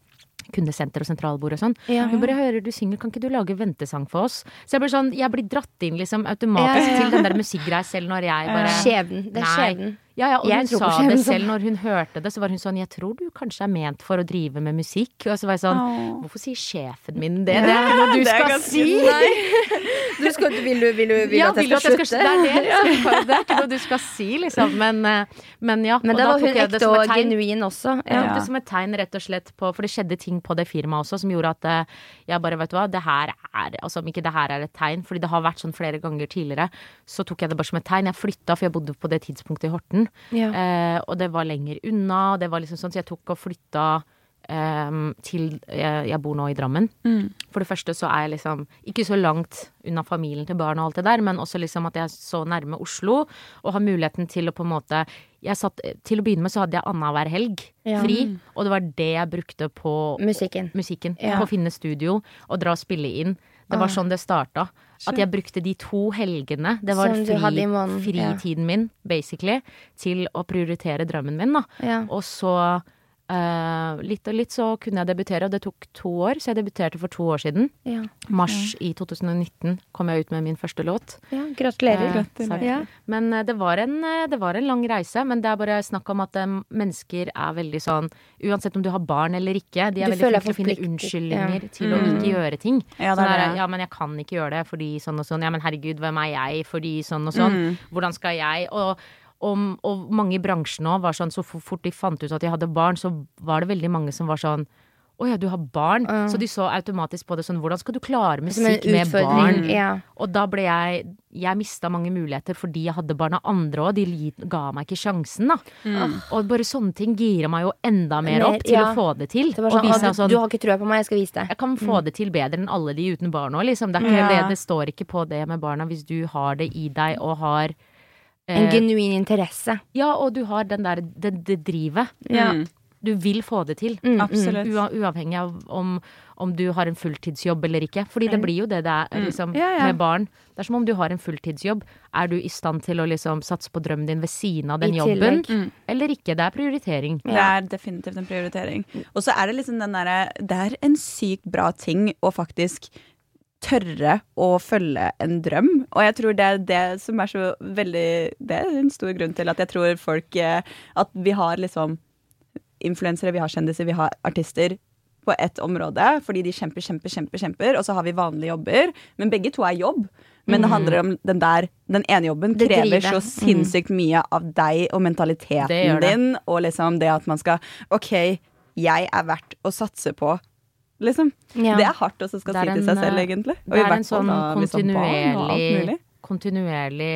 kundesenter og sentralbord og sånn. Ja. Hun bare 'hører du synger, kan ikke du lage ventesang for oss?' Så jeg blir sånn Jeg blir dratt inn liksom automatisk Ja, ja. til den der musikkgreia selv når jeg bare Skjebnen. Det er Nei. skjebnen. Ja, ja, og Jeg hun sa det selv når hun hørte det, så var hun sånn 'Jeg tror du kanskje er ment for å drive med musikk'. Og så var jeg sånn. Hvorfor sier sjefen min det? Det er noe du skal si! Du skal, vil du, vil du, vil ja, at jeg skal, skal slutte? Det er det, liksom. Det er ikke noe du skal si, liksom. Men, eh, men ja. Men da var hun ekte og genuin også. Ja. tok det som et tegn rett og slett på For det skjedde ting på det firmaet også som gjorde at eh, jeg bare, vet du hva, det her er Altså om ikke det her er et tegn, fordi det har vært sånn flere ganger tidligere, så tok jeg det bare som et tegn. Jeg flytta, for jeg bodde på det tidspunktet i Horten, Ja. eh, og det var lenger unna, og det var liksom sånn, så jeg tok og flytta eh, til jeg, jeg bor nå i Drammen. For det første så er jeg liksom ikke så langt unna familien til barn og alt det der, men også liksom at jeg er så nærme Oslo og har muligheten til å på en måte jeg satt, Til å begynne med så hadde jeg annenhver helg Ja. fri, og det var det jeg brukte på Musikken. musikken. Ja. På å finne studio og dra og spille inn. Det var sånn det starta. At jeg brukte de to helgene, det var fri, måneden, ja. fritiden min, basically, til å prioritere drømmen min, da. Ja. Og så eh, litt og litt så kunne jeg debutere, og det tok to år, så jeg debuterte for to år siden. Ja. Mars i 2019 kom jeg ut med min første låt. ja, gratulerer. Uh, Gratulerer. Ja. Men uh, det var, en, det var en lang reise. Men det er bare snakk om at mennesker er veldig sånn Uansett om du har barn eller ikke, de er Du veldig flinke til å finne unnskyldninger ja. til å ikke gjøre ting. Ja, det sånn er der, ja, men jeg kan ikke gjøre det fordi sånn og sånn. Ja, men herregud, hvem er jeg fordi sånn og sånn? Hvordan skal jeg? Og og, og mange i bransjen òg var sånn, så fort de fant ut at de hadde barn, så var det veldig mange som var sånn å ja, du har barn. Så de så automatisk på det sånn Hvordan skal du klare musikk med barn? Ja. Og da ble jeg Jeg mista mange muligheter fordi jeg hadde barn av andre òg. De ga meg ikke sjansen, da. Og bare sånne ting girer meg jo enda mer Mer, opp til ja. å få det til. Det sånn, vise «Å, du, sånn du har ikke trua på meg, jeg skal vise det. jeg kan få det til bedre enn alle de uten barn òg, liksom. Det, ikke Ja. det, det står ikke på det med barna hvis du har det i deg og har En eh, genuin interesse. Ja, og du har den der det, det drivet. Ja. Mm. Du vil få det til. Mm, mm. Absolutt. Ua, uavhengig av om, om du har en fulltidsjobb eller ikke. Fordi det blir jo det det er liksom, Ja, ja. med barn. Det er som om du har en fulltidsjobb. Er du i stand til å liksom satse på drømmen din ved siden av den I jobben? Mm. Eller ikke? Det er prioritering. Det er definitivt en prioritering. Og så er det liksom den derre Det er en sykt bra ting å faktisk tørre å følge en drøm. Og jeg tror det er det som er så veldig Det er en stor grunn til at jeg tror folk eh, At vi har liksom influensere, vi har kjendiser, vi har artister på ett område, fordi de kjemper, kjemper, kjemper, kjemper, og så har vi vanlige jobber. Men begge to er jobb. Men det handler om den der Den ene jobben Det krever så sinnssykt mye av deg og mentaliteten det. din, og liksom det at man skal OK, jeg er verdt å satse på. Liksom. Ja. Det er hardt også skal si en, til seg selv, eh, egentlig. Og Det er en sånn da kontinuerlig. Kontinuerlig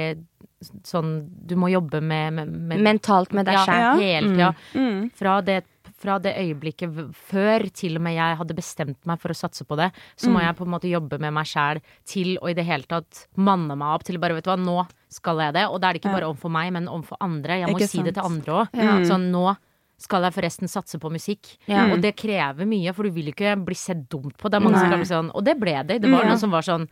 sånn Du må jobbe med, med, med Mentalt med deg ja, sjæl. hele tida. Mm. Fra det fra det øyeblikket før til og med jeg hadde bestemt meg for å satse på det, så må jeg på en måte jobbe med meg sjæl til å i det hele tatt manne meg opp til bare, vet du hva, nå skal jeg det. Og da er det ikke bare overfor meg, men overfor andre. Jeg må Ikke si det til andre òg. Ja. Sånn nå skal jeg forresten satse på musikk? Ja. Og det krever mye, for du vil ikke bli sett dumt på. Det sånn Og det ble det. Det var Ja. noen som var sånn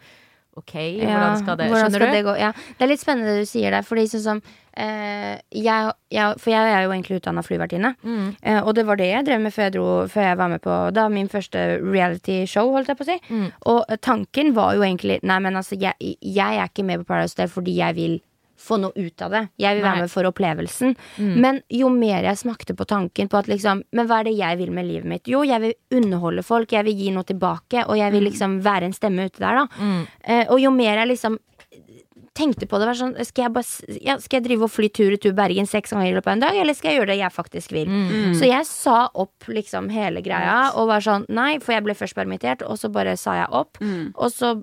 OK, hvordan skal det Skjønner skal du? Det, gå? Ja. det er litt spennende det du sier der, fordi sånn som eh, jeg, jeg, For jeg er jo egentlig utdanna flyvertinne. Mm. Eh, og det var det jeg drev med før jeg, dro, før jeg var med på da, min første reality-show, holdt jeg på å si. Mm. Og tanken var jo egentlig Nei, men altså, jeg, jeg er ikke med på Paradise Hotel fordi jeg vil få noe ut av det. Jeg vil Nei. være med for opplevelsen. Mm. Men jo mer jeg smakte på tanken på at liksom Men hva er det jeg vil med livet mitt? Jo, jeg vil underholde folk, jeg vil gi noe tilbake, og jeg vil liksom være en stemme ute der, da. Mm. Eh, og jo mer jeg liksom tenkte på det, var sånn Skal jeg, bare, ja, skal jeg drive og fly tur-retur Bergen seks ganger i løpet av en dag, eller skal jeg gjøre det jeg faktisk vil? Mm. Så jeg sa opp liksom hele greia, og var sånn nei, for jeg ble først permittert, og så bare sa jeg opp. Og så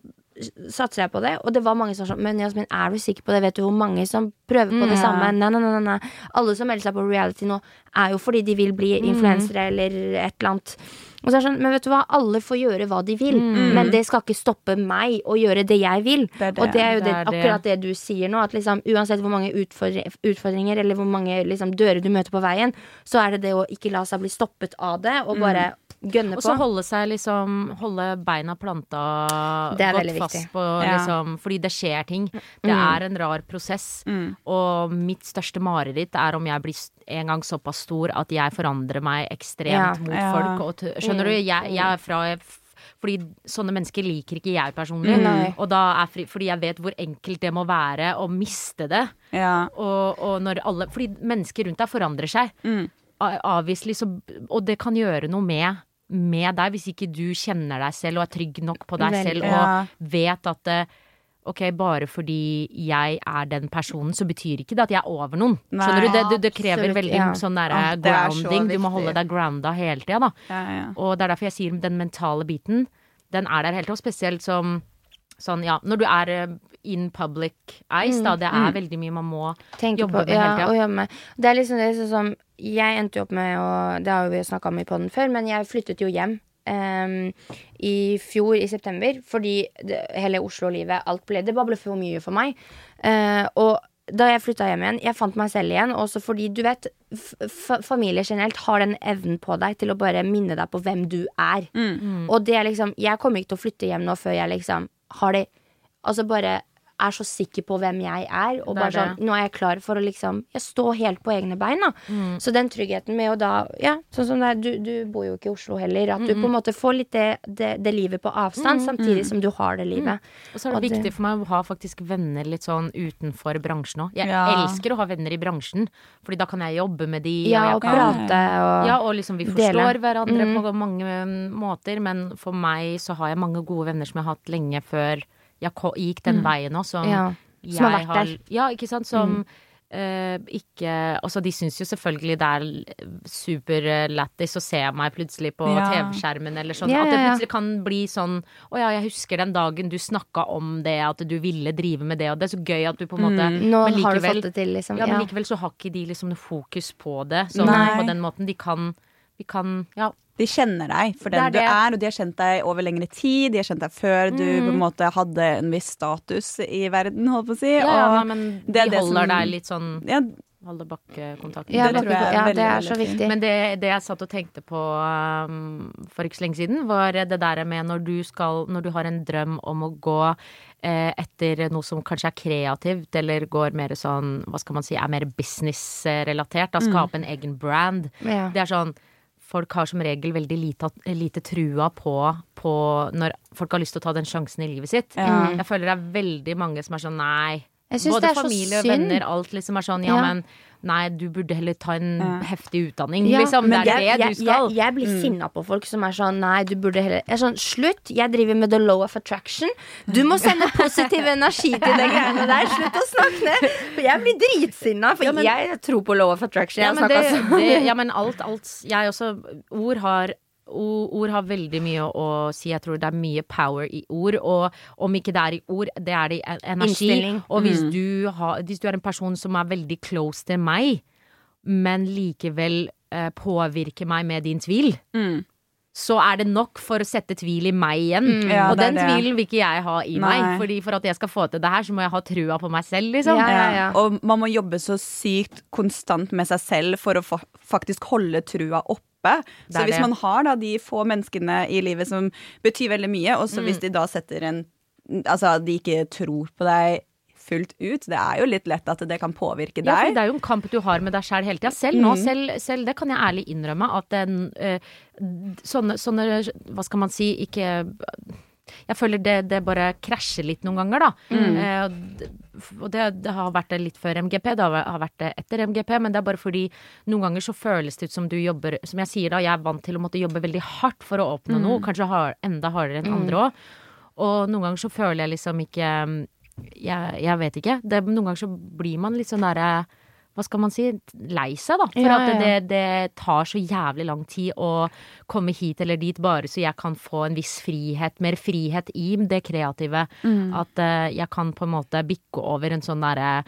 satser jeg på det, og det var mange som var sånn Men Jasmin, er du sikker på det? Vet du hvor mange som prøver på det Ja. samme? Nei, nei, nei, nei. Alle som melder seg på reality nå, er jo fordi de vil bli influensere eller et eller annet. Og så er det sånn, Men vet du hva, alle får gjøre hva de vil, men det skal ikke stoppe meg å gjøre det jeg vil. Det det. Og det er jo det, er akkurat det du sier nå, at liksom uansett hvor mange utfordri- utfordringer eller hvor mange liksom, dører du møter på veien, så er det det å ikke la seg bli stoppet av det, og bare gønne Og så holde seg liksom Holde beina planta Det godt fast viktig. på Ja. liksom Fordi det skjer ting. Det er en rar prosess. Og mitt største mareritt er om jeg blir en gang såpass stor at jeg forandrer meg ekstremt Ja. mot Ja. folk. Og t skjønner du? Jeg, jeg er fra fordi sånne mennesker liker ikke jeg personlig. Mm. Og da er fri, fordi jeg vet hvor enkelt det må være å miste det. Ja. Og, og når alle Fordi mennesker rundt deg forandrer seg. Mm. Avviselig så Og det kan gjøre noe med med deg hvis ikke du kjenner deg selv og er trygg nok på deg Veldig. selv Ja. og vet at eh, Ok, bare fordi jeg er den personen, så betyr ikke det at jeg er over noen. Nei. Skjønner du? Det, det, det krever Absolutt, veldig ja. sånn derre Ja, det er så grounding. Du må holde deg grounda hele tida, da. Ja, ja. Og det er derfor jeg sier den mentale biten, den er der hele tida. Spesielt som sånn, ja, når du er eh, in public eyes, da. Det er veldig mye man må tenke jobbe på, med ja, hele tida. Det er liksom det sånn som Jeg endte jo opp med å Det har jo vi snakka om i poden før, men jeg flyttet jo hjem. Um, I fjor i september, fordi det, hele Oslo-livet alt ble, Det bare ble for mye for meg. Uh, og da jeg flytta hjem igjen, jeg fant meg selv igjen. Også fordi du vet f f familie generelt har den evnen på deg til å bare minne deg på hvem du er. Og det er liksom Jeg kommer ikke til å flytte hjem nå før jeg liksom har det Altså bare er så sikker på hvem jeg er. Og er bare sånn, nå er jeg klar for å liksom Jeg står helt på egne bein, da. Mm. Så den tryggheten med å da Ja, sånn som det er, du, du bor jo ikke i Oslo heller. At du på en måte får litt det, det, det livet på avstand, samtidig som du har det livet. Og så er det Og det- viktig for meg å ha faktisk venner litt sånn utenfor bransjen òg. Jeg Ja. elsker å ha venner i bransjen, Fordi da kan jeg jobbe med de. Ja, og og kan, prate og ja, og liksom vi dele. forstår hverandre på mange mm, måter. Men for meg så har jeg mange gode venner som jeg har hatt lenge før jeg gikk den veien òg, som Ja, som har vært der. Ja, ikke sant. Som eh, ikke Altså, de syns jo selvfølgelig det er superlættis å se meg plutselig på Ja. TV-skjermen eller sånn. Ja, At det plutselig kan bli sånn Å ja, jeg husker den dagen du snakka om det, at du ville drive med det, og det er så gøy at du på en måte Nå likevel, har du fått det til, liksom. ja, men likevel så har ikke de liksom noe fokus på det. Sånn, Nei. på den måten. De kan Vi kan Ja. De kjenner deg for Det er den du er, og de har kjent deg over lengre tid. De har kjent deg før du på en måte hadde en viss status i verden, holdt på å si. ja, ja og nei, men de det holder som- deg litt sånn ja, Holde bakkekontakten. Ja, Det tror jeg er ja, veldig, det er så viktig. Men det, det jeg satt og tenkte på um, for ikke så lenge siden, var det der med når du skal Når du har en drøm om å gå eh, etter noe som kanskje er kreativt, eller går mer sånn, hva skal man si, er mer businessrelatert, da skape en egen brand. Ja. Det er sånn Folk har som regel veldig lite, lite trua på, på når folk har lyst til å ta den sjansen i livet sitt. Ja. Jeg føler det er veldig mange som er sånn nei. Jeg Både det er så familie og venner, alt liksom er sånn ja, Ja. men nei, du burde heller ta en heftig utdanning, Ja, liksom. Det er jeg, det du skal. Jeg, jeg blir sinna på folk som er sånn Nei, du burde heller Jeg er sånn, Slutt! Jeg driver med the law of attraction. Du må sende positiv energi til de greiene der. Slutt å snakke ned! For jeg blir dritsinna, for Ja, men- jeg tror på law of attraction. Ja, men det, det, ja, men alt, alt Jeg også Ord har Ord har veldig mye å si. Jeg tror det er mye power i ord. Og om ikke det er i ord, det er det i energi. Innstilling. Og hvis, du har, hvis du er en person som er veldig close til meg, men likevel eh, påvirker meg med din tvil, Mm. så er det nok for å sette tvil i meg igjen. Ja, og den tvilen vil ikke jeg ha i meg. Fordi for at jeg skal få til det her, så må jeg ha trua på meg selv, liksom. Ja, ja, ja. Og man må jobbe så sykt konstant med seg selv for å fa faktisk holde trua oppe. Det Så hvis det. man har da de få menneskene i livet som betyr veldig mye, og så Mm. hvis de da setter en Altså, de ikke tror på deg fullt ut, det er jo litt lett at det kan påvirke deg. Ja, for det er jo en kamp du har med deg sjæl hele tida. Selv nå, Mm. selv, selv det kan jeg ærlig innrømme, at den, øh, sånne, sånne Hva skal man si, ikke jeg føler det, det bare krasjer litt noen ganger, da. Mm. Eh, og det, det har vært det litt før MGP, det har vært det etter MGP, men det er bare fordi noen ganger så føles det ut som du jobber Som jeg sier da, jeg er vant til å måtte jobbe veldig hardt for å oppnå noe, kanskje har, enda hardere enn andre òg. Og noen ganger så føler jeg liksom ikke Jeg, jeg vet ikke. Det, noen ganger så blir man litt sånn derre hva skal man si, lei seg, da. For Ja, at ja. det, det tar så jævlig lang tid å komme hit eller dit bare så jeg kan få en viss frihet, mer frihet i det kreative. At uh, jeg kan på en måte bikke over en sånn derre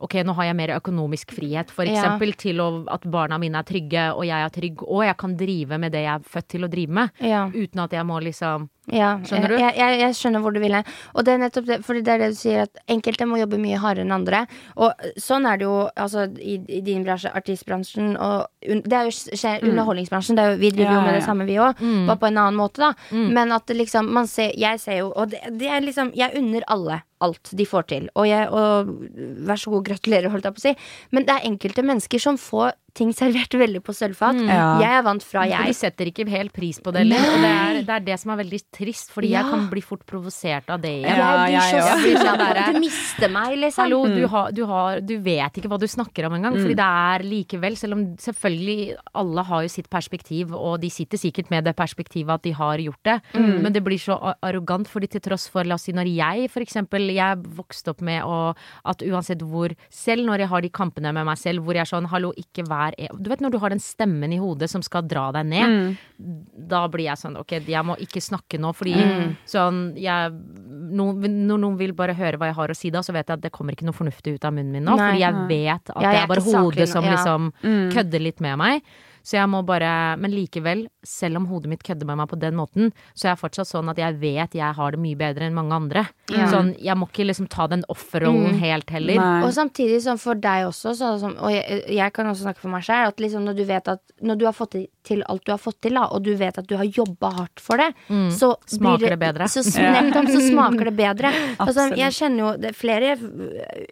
Ok, nå har jeg mer økonomisk frihet, for eksempel, til å, at barna mine er trygge, og jeg er trygg, og jeg kan drive med det jeg er født til å drive med. Uten at jeg må liksom Ja, Skjønner du? Jeg, jeg, jeg skjønner hvor du vil hen. Og det er nettopp det, fordi det er det du sier, at enkelte må jobbe mye hardere enn andre. Og sånn er det jo altså, i, i din bransje, artistbransjen, og det er jo skjer, underholdningsbransjen. Det er jo, vi driver Ja, jo med ja. det samme, vi òg, bare på en annen måte, da. Men at liksom, man ser Jeg ser jo, og det, det er liksom Jeg unner alle alt de får til. Og, jeg, og vær så god, gratulerer, holdt jeg på å si. Men det er enkelte mennesker som får ting servert veldig på sølvfat. Ja. Jeg er vant fra jeg. de setter ikke helt pris på det heller. Det er, det er det som er veldig trist, fordi Ja. jeg kan bli fort provosert av det igjen. Ja, på Bare- at du mister meg, liksom. Hallo, du, har, du, har, du vet ikke hva du snakker om engang. Fordi det er likevel, selv om selvfølgelig alle har jo sitt perspektiv, og de sitter sikkert med det perspektivet at de har gjort det, men det blir så arrogant, fordi til tross for, la oss si når jeg for eksempel, jeg vokste opp med å, at uansett hvor, selv når jeg har de kampene med meg selv, hvor jeg er sånn, hallo, ikke vær e-» Du vet når du har den stemmen i hodet som skal dra deg ned, da blir jeg sånn, ok, jeg må ikke snakke nå, fordi sånn, jeg, når noen vil bare høre hva jeg har å si da, så vet jeg at det kommer ikke noe fornuftig ut av munnen min nå, Nei. fordi jeg vet at jeg det er er bare hodet som liksom kødder litt med meg. Så jeg må bare, men likevel, selv om hodet mitt kødder med meg på den måten, så er jeg fortsatt sånn at jeg vet jeg har det mye bedre enn mange andre. Ja. Sånn, jeg må ikke liksom ta den offerrollen helt heller. Nei. Og samtidig sånn for deg også, sånn og jeg, jeg kan også snakke for meg selv, at liksom når du vet at når du har fått til alt du har fått til, da, og du vet at du har jobba hardt for det, så Mm. Smaker blir det bedre. Så, nettopp, så smaker det bedre. altså, jeg kjenner jo det, er flere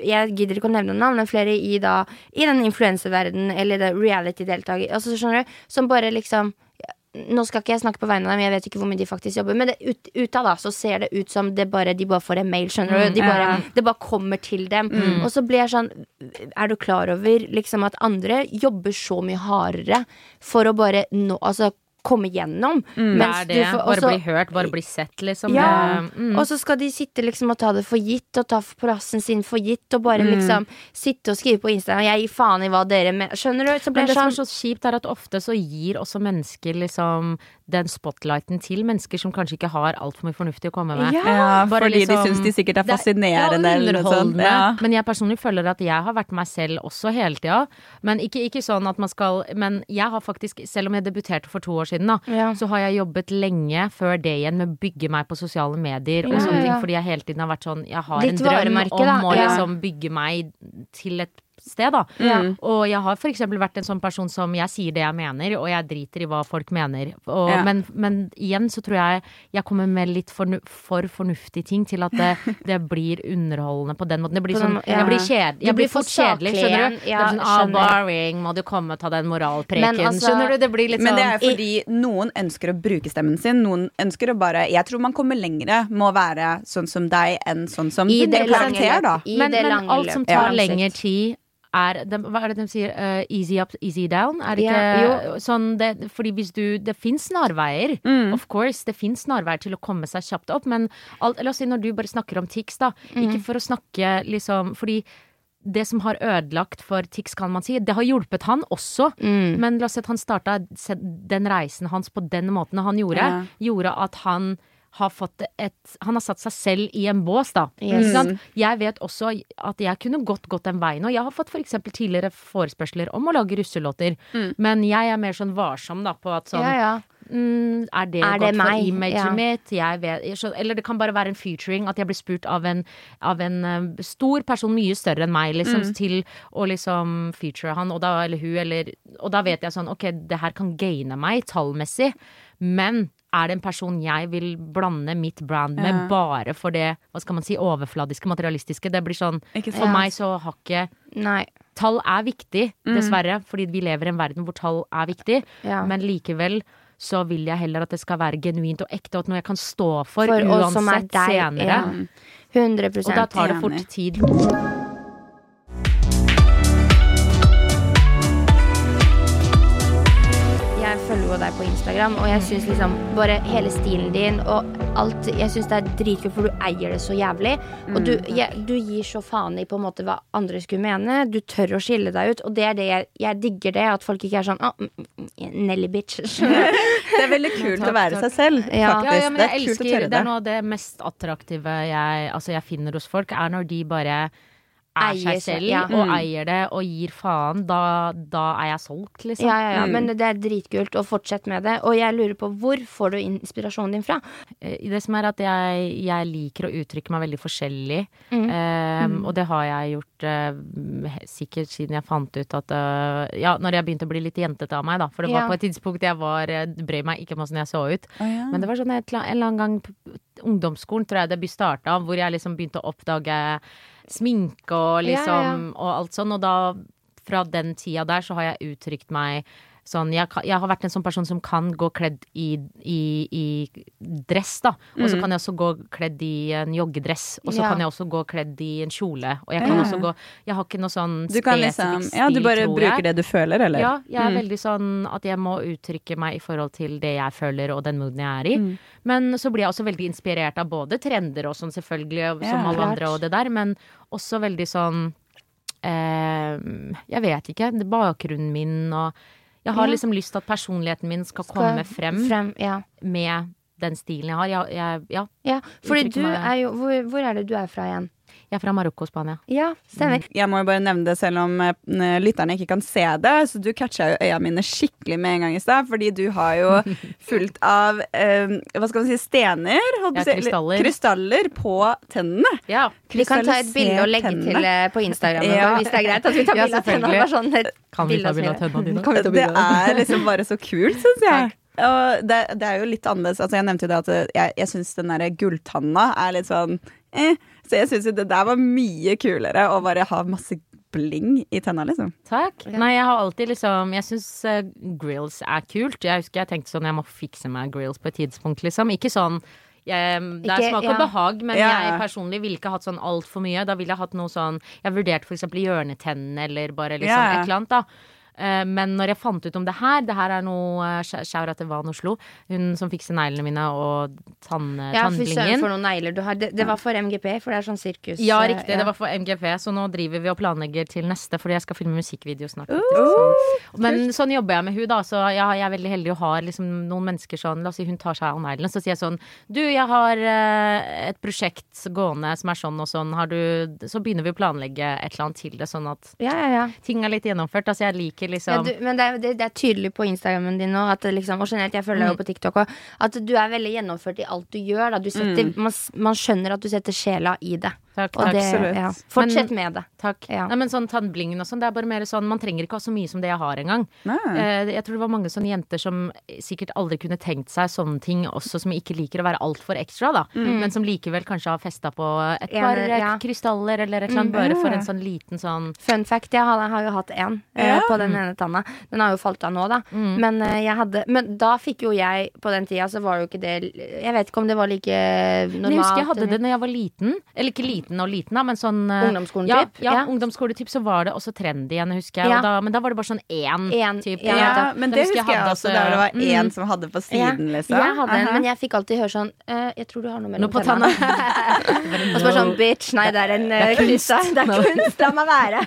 Jeg gidder ikke å nevne navn, men flere i, da, i den influenseverdenen eller reality-deltaker altså, skjønner du, som bare liksom nå skal ikke jeg snakke på vegne av dem, jeg vet ikke hvor mye de faktisk jobber. Men det, ut, av da, så ser det ut som det bare, de bare får en mail, skjønner du. De bare, Det bare kommer til dem. Og så blir jeg sånn Er du klar over liksom at andre jobber så mye hardere for å bare nå Altså komme gjennom? Det mens er du det. får- Bare bli hørt, bare bli sett, liksom. ja, mm. og så skal de sitte liksom og ta det for gitt, og ta plassen sin for gitt, og Mm. bare liksom sitte og skrive på Instagram 'Jeg gir faen i hva dere mener'. Skjønner du? Så blir Men det jeg som sånn er så kjipt, er at ofte så gir også mennesker liksom den spotlighten til mennesker som kanskje ikke har altfor mye fornuftig å komme med. Ja. Bare fordi liksom- de syns de sikkert er fascinerende. ja, eller noe sånt. Ja. Men jeg personlig føler at jeg har vært meg selv også hele tida. Men ikke, ikke sånn at man skal Men jeg har faktisk, selv om jeg debuterte for to år siden, da, Ja. så har jeg jobbet lenge før det igjen med å bygge meg på sosiale medier og Ja, sånne ting. ja. Fordi jeg hele tiden har vært sånn Jeg har Ditt en drøm om å Ja. liksom bygge meg til et sted, da. Mm. Og jeg har eksempel vært en sånn person som jeg sier det jeg mener, og jeg driter i hva folk mener. Og, Ja. men, men igjen så tror jeg jeg kommer med litt fornu for fornuftige ting til at det, det blir underholdende på den måten. Det blir sånn, ja. jeg blir, kjed, jeg blir blir for fort kjedelig, skjønner du? Ja, det er sånn, ah, boring, må du komme og ta den moralpreken. Altså- skjønner du? Det blir litt sånn Men det sånn er fordi noen ønsker å bruke stemmen sin. Noen ønsker å bare Jeg tror man kommer lengre med å være sånn som deg enn sånn som I det, det lange karakter, da. I men, det men alt som tar Ja. lengre tid er de, Hva er det de sier? Uh, easy up, easy down? Er det ikke? Jo, sånn det, Fordi hvis du Det fins snarveier. Mm. Of course. Det fins snarveier til å komme seg kjapt opp, men alt, la oss si når du bare snakker om tics, da. Mm. Ikke for å snakke liksom Fordi det som har ødelagt for Tix, kan man si, det har hjulpet han også. Mm. Men la oss si at han starta den reisen hans på den måten han gjorde, Ja. gjorde at han har fått et Han har satt seg selv i en bås, da. Yes. Jeg vet også at jeg kunne godt gått den veien, og jeg har fått for eksempel tidligere forespørsler om å lage russelåter, men jeg er mer sånn varsom da på at sånn Ja, ja. mm, Er det Er det godt for meg? imaget Ja. mitt? Vet, eller det kan bare være en featuring. At jeg blir spurt av en, av en eh, stor person mye større enn meg, liksom, Mm. til å liksom feature han, og da, eller hun, eller Og da vet jeg sånn, ok, det her kan gaine meg tallmessig, men er det en person jeg vil blande mitt brand med Ja. bare for det hva skal man si, overfladiske, materialistiske? Det blir sånn Ikke For meg så har ikke Nei. Tall er viktig, Mm. dessverre, fordi vi lever i en verden hvor tall er viktig. Ja. Men likevel så vil jeg heller at det skal være genuint og ekte, og at noe jeg kan stå for, For uansett deg. senere. Ja. 100 Og da tar det fort tid. Deg på Instagram, og jeg syns liksom bare hele stilen din og alt Jeg syns det er dritkult, for du eier det så jævlig. Og du, jeg, du gir så faen i på en måte hva andre skulle mene. Du tør å skille deg ut, og det er det jeg, jeg digger det. At folk ikke er sånn oh, Nelly bitch. Det er veldig kult takk, å være takk. seg selv, Ja. faktisk. Ja, ja, men det jeg er kult å tørre Det det. er noe av det mest attraktive jeg, altså jeg finner hos folk, er når de bare er Eier seg selv ja. og Mm. eier det og gir faen. Da, da er jeg solgt, liksom. Ja, ja, ja, Mm. men det er dritkult, og fortsett med det. Og jeg lurer på hvor får du inspirasjonen din fra? Eh, Det som er at jeg, jeg liker å uttrykke meg veldig forskjellig. Mm. Um, Og det har jeg gjort uh, sikkert siden jeg fant ut at uh, Ja, når jeg begynte å bli litt jentete av meg, da. For det var Ja. på et tidspunkt jeg var brøy meg ikke om åssen jeg så ut. Oh, ja. Men det var sånn et, en eller annen gang ungdomsskolen, tror jeg det starta, hvor jeg liksom begynte å oppdage sminke og Ja, ja, liksom og alt sånn. Og da, fra den tida der, så har jeg uttrykt meg sånn jeg, kan, jeg har vært en sånn person som kan gå kledd i, i, i dress, da. Og så kan jeg også gå kledd i en joggedress. Og så Mm. Ja. kan jeg også gå kledd i en kjole. Og jeg kan Ja. også gå Jeg har ikke noe sånn Du kan liksom spesifikk Ja, du bare bruker det du føler, eller? Ja, jeg er Mm. veldig sånn at jeg må uttrykke meg i forhold til det jeg føler og den mooden jeg er i. Mm. Men så blir jeg også veldig inspirert av både trender og sånn, selvfølgelig, som Ja, alle klart. andre og det der, men også veldig sånn eh, Jeg vet ikke. Bakgrunnen min og Jeg har liksom lyst til at personligheten min skal, Skal komme frem, frem ja. med den stilen jeg har. Jeg, jeg, ja, ja. Fordi du er jo hvor, hvor er det du er fra igjen? Jeg er fra Marokko og Spania. Ja, stemmer. Jeg må jo bare nevne det selv om eh, lytterne ikke kan se det. Så du catcha jo øya mine skikkelig med en gang i stad, fordi du har jo fullt av eh, hva skal man si, stener? Ja, krystaller. krystaller på tennene. Ja, Vi kan ta et bilde og legge tennene. til eh, på Instagram Ja. hvis det er greit. At vi tar Ja, bilde av tennene. Bare sånn et Kan vi ta bilde av tennene dine? Det er liksom bare så kult, syns jeg. Og det, det er jo litt annerledes. Altså, jeg nevnte jo det at jeg, jeg syns den derre gulltanna er litt sånn eh. Så jeg syns jo det der var mye kulere å bare ha masse bling i tenna, liksom. Takk. Nei, jeg har alltid liksom Jeg syns uh, grills er kult. Jeg husker jeg tenkte sånn jeg må fikse meg grills på et tidspunkt, liksom. Ikke sånn jeg, det er smak og ja. behag, men Ja, jeg personlig ville ikke hatt sånn altfor mye. Da ville jeg hatt noe sånn Jeg vurderte for eksempel hjørnetennene eller bare liksom ja. et eller annet, da. Eh, Men når jeg fant ut om det her Det her er noe Sjaura til Van Oslo. Hun som fikser neglene mine og tann, Ja, tannblingen. for noen negler du har. Det, det var for MGP, for det er sånn sirkus. Ja, riktig. riktig. Det var for MGP, så nå driver vi og planlegger til neste, fordi jeg skal filme musikkvideo snart. Uh, så. Men sånn jobber jeg med hun da, så ja, jeg er veldig heldig og har liksom noen mennesker sånn La oss si hun tar seg av neglene, så sier jeg sånn Du, jeg har eh, et prosjekt gående som er sånn og sånn, har du Så begynner vi å planlegge et eller annet til det, sånn at Ja, ja, ja. ting er litt gjennomført. Altså, jeg liker Ja, liksom du, men det er, det, det er tydelig på Instagrammen din nå, at liksom, og generelt, jeg følger Mm. deg jo på TikTok òg, at du er veldig gjennomført i alt du gjør. Da. Du setter, man, man skjønner at du setter sjela i det. Takk, Og det absolutt. ja. Fortsett med det. Takk. Ja. Nei, men sånn tannblingen og sånn, det er bare mer sånn Man trenger ikke ha så mye som det jeg har engang. Eh, Jeg tror det var mange sånne jenter som sikkert aldri kunne tenkt seg sånne ting også, som ikke liker å være altfor ekstra, da. Men som likevel kanskje har festa på et par eh, ja. krystaller eller et eller annet, bare for en sånn liten sånn Fun fact, jeg har, har jo hatt én Ja. på den ene tanna. Den har jo falt av nå, da. Mm. Men, eh, jeg hadde, men da fikk jo jeg På den tida så var jo ikke det Jeg vet ikke om det var like normalt. Jeg husker jeg hadde det når jeg var liten. Eller ikke liten og liten, da, men sånn eh, Ungdomsskolen ja, typ? Ja, ungdomsskoletyp, så var det også trendy igjen, husker jeg. Da, men da var det bare sånn én En, type. ja, men det husker jeg jeg også, da det var én mm, som hadde på siden, liksom. Jeg hadde en, -huh. men jeg fikk alltid høre sånn uh, Jeg tror du har noe mellom Noe på tennene. Og så bare sånn bitch, nei det er en uh, kunst. Det er kunst, la meg være.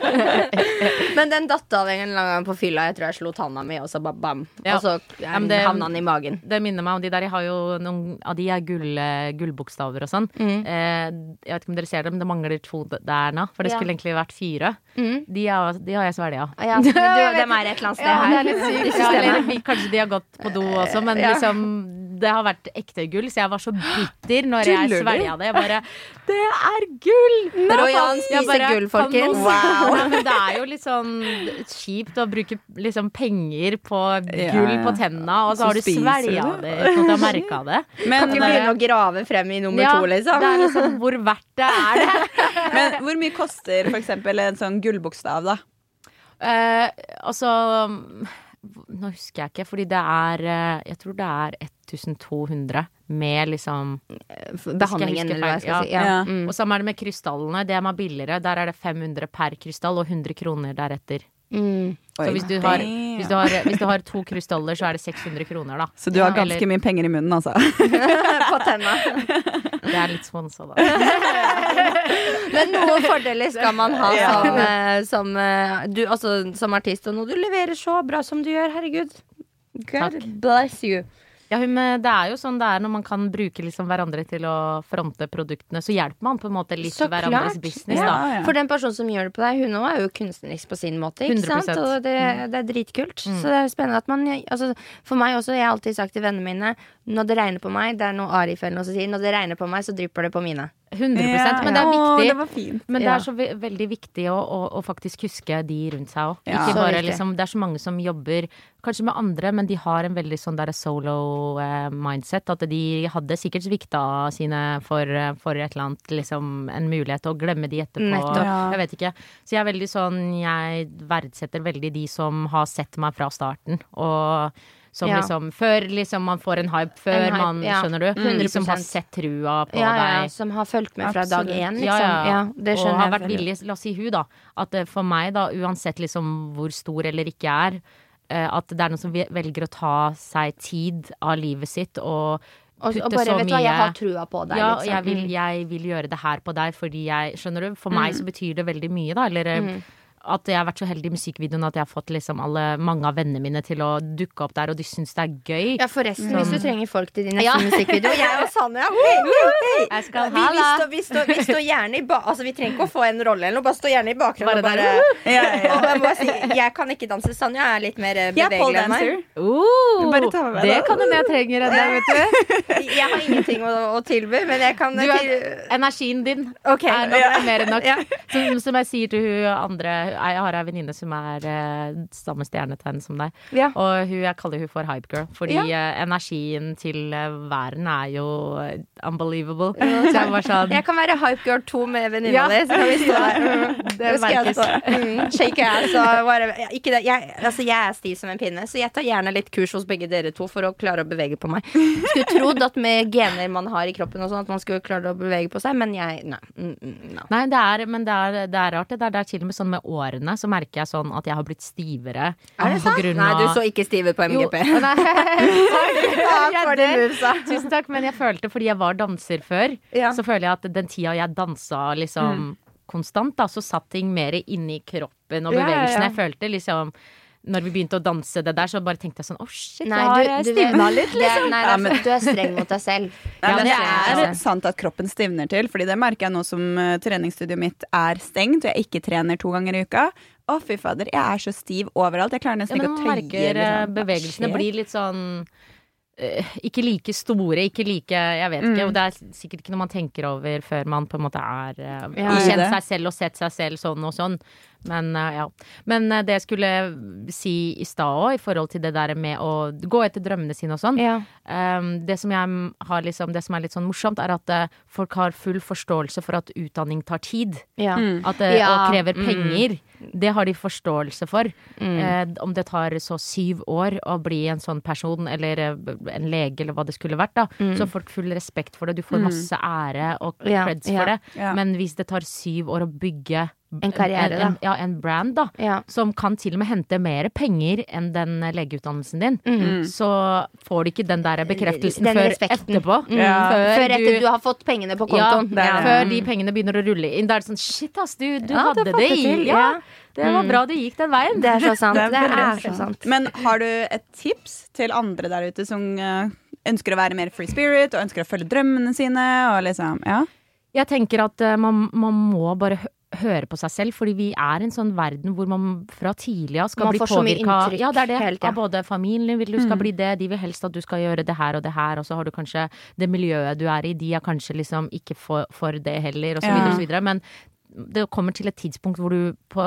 Men den datt av en eller annen gang på fylla. Jeg tror jeg slo tanna mi, og så ba- bam. Og så havna den i magen. Det minner meg om de der. Jeg har jo noen av de er gull, eh, gullbokstaver og sånn. Mm. Eh, jeg vet ikke om dere ser det, men det mangler to der nå. For det Ja. skulle egentlig vært fire. Mm. De, er, de har jeg svelga. Ja, men du, dem er et eller annet sted Ja, det her. er litt Ja, kanskje de har gått på do også, men Ja. liksom det har vært ekte gull, så jeg var så bitter når Tuller jeg svelget svelga det. Jeg bare Det er gull! Royan spiser gull, folkens. Wow. Men det er jo litt sånn kjipt å bruke liksom penger på gull ja. på tenna, og så Så har du svelget svelga det uten at du har merka det. Men, Kan ikke begynne å grave frem i nummer Ja, to, liksom. Det er liksom hvor verdt det er det. men hvor mye koster for eksempel en sånn gullbokstav, da? Eh, altså Nå husker jeg ikke, fordi det er eh, Jeg tror det er 1200 med liksom Behandlingen, eller hva jeg skal ja. si. Ja. ja. Mm. Og samme er det med krystallene. Det er billigere. Der er det 500 per krystall og 100 kroner deretter. Mm. Så hvis du, har, hvis, du har, hvis du har to krystaller, så er det 600 kroner, da. Så du har ganske eller- mye penger i munnen, altså. På tenna. Det er litt sponsa, da. Men noen fordeler skal man ha Ja. som, eh, som, eh, du, altså, som artist, og når du leverer så bra som du gjør. Herregud. God Takk. bless you. Ja, men det er jo sånn det er når man kan bruke liksom hverandre til å fronte produktene. Så hjelper man på en måte litt Så hverandres klart. business, Ja. da. ja. For den personen som gjør det på deg, hun òg er jo kunstnerisk på sin måte. Ikke 100%. sant? Og det, det er dritkult. Så det er spennende at man altså, For meg også, jeg har alltid sagt til vennene mine når det regner på meg, det er noe Arif eller noe som sier, når det regner på meg, så drypper det på mine. 100 Ja, Men det er viktig. Å, det var fint. Men det er så ve veldig viktig å, å, å faktisk huske de rundt seg òg. Ja. Ikke bare liksom Det er så mange som jobber kanskje med andre, men de har en veldig sånn der solo eh, mindset. At de hadde sikkert svikta sine for, eh, for et eller annet, liksom en mulighet til å glemme de etterpå. Nettopp. Ja. Jeg vet ikke. Så jeg er veldig sånn Jeg verdsetter veldig de som har sett meg fra starten. Og som Ja. liksom Før liksom man får en hype, før En hype, man ja. Skjønner du? De som 100%. har sett trua på Ja, ja, deg. som har fulgt med fra dag Absolutt. én, liksom. Det og har vært villig, la oss si hun da, at eh, for meg da, uansett liksom hvor stor eller ikke jeg er, eh, at det er noen som velger å ta seg tid av livet sitt og Og, og bare, så vet du hva, jeg har trua på deg, ja, liksom. jeg vil, Mm. jeg vil gjøre det her på deg fordi jeg Skjønner du? For meg så betyr det veldig mye, da. Eller eh, Mm. At jeg har vært så heldig i musikkvideoen at jeg har fått liksom alle, mange av vennene mine til å dukke opp der, og de syns det er gøy. Ja, forresten, hvis du trenger folk til din neste Ja. musikkvideo Jeg og Sanja hei, hei, hei. Jeg skal vi, vi, står, vi, står, vi står gjerne i ba Altså, vi trenger ikke å få en rolle eller noe, bare stå gjerne i bakgrunnen Bare og bare Ja, ja. Og jeg, bare si, jeg kan ikke danse. Sanja er litt mer eh, bevegelig enn meg. Oh, Bare ta med meg det da. kan hende jeg trenger en vet du. Jeg har ingenting å, å tilby, men jeg kan Du er, energien din okay. er nok Ja. mer enn nok. Ja. Som, som jeg sier til hun andre Jeg har ei venninne som er eh, samme stjernetegn som deg. Ja. Og hun, jeg kaller hun for hypegirl, fordi Ja. eh, energien til eh, verden er jo unbelievable. Så jeg sånn Jeg kan være hypegirl 2 med venninna Ja. di, så kan vi stå der. Det merkes. Mm. Shake ass og bare Ikke det. Jeg, altså, jeg er stiv som en pinne, så jeg tar gjerne litt kurs hos begge dere to for å klare å bevege på meg. Skulle trodd at med gener man har i kroppen og sånn, at man skulle klare å bevege på seg, men jeg Nei. Mm, mm. Nei, det er, men det er, det er rart. Det er, det er til og med sånn med årene så merker jeg sånn at jeg har blitt stivere. Er det sant? Nei, du så ikke stiv ut på Jo, MGP. nei. Tusen takk, men jeg følte fordi jeg var danser før, Ja. så føler jeg at den tida jeg dansa liksom konstant, da, så satt ting mer inni kroppen og Ja, ja, ja. Jeg følte liksom når vi begynte å danse det der, så bare tenkte jeg sånn Å, shit, Nei, jeg har du, eh, du stivna litt. det er- Nei, det er men- du er streng mot deg selv. Nei, men det det er er sant at kroppen stivner til, Fordi det merker jeg nå som uh, treningsstudioet mitt er stengt, og jeg ikke trener to ganger i uka. Å, fy fader, jeg er så stiv overalt. Jeg klarer nesten men ikke å man tøye. merker eh, liksom. Bevegelsene blir litt sånn eh, ikke like store, ikke like Jeg vet ikke. Mm. Og det er sikkert ikke noe man tenker over før man på en måte er uh, Ja, ja. kjent seg selv og sett seg selv sånn og sånn. Men eh, ja. Men eh, det jeg skulle si i stad òg, i forhold til det der med å gå etter drømmene sine og sånn. Ja. Um, det, som jeg har liksom, det som er litt sånn morsomt, er at eh, folk har full forståelse for at utdanning tar tid. Ja. Mm. At det Ja, og krever mm. penger. Det har de forståelse for. Mm. Eh, om det tar så syv år å bli en sånn person, eller en lege, eller hva det skulle vært, da. Så har folk full respekt for det. Du får Mm. masse ære og creds ja, for det. ja. Men hvis det tar syv år å bygge En karriere, en, en, da. ja, en brand, da. Ja. Som kan til og med hente mer penger enn den legeutdannelsen din. Mm. Så får du ikke den der bekreftelsen Den før respekten. etterpå. Mm. Ja. Før etter du har fått pengene på kontoen. Ja, er. Før de pengene begynner å rulle inn. Da er det sånn shit, ass, du, du Ja, hadde det, det i Ja, det var Mm. bra du gikk den veien. Det er så sant. Det er Det er, så sant. Men har du et tips til andre der ute som eh, ønsker å være mer free spirit og ønsker å følge drømmene sine? Og liksom, ja. Jeg tenker at eh, man, man må bare hø høre på seg selv, fordi vi er en sånn verden hvor man fra tidlig av skal Man bli påvirka ja, det er det, Helt, ja. av både familien vil du skal bli det, de vil helst at du skal gjøre det her og det her, og så har du kanskje det miljøet du er i, de er kanskje liksom ikke for, for det heller, og så videre og så videre. Men det kommer til et tidspunkt hvor du på,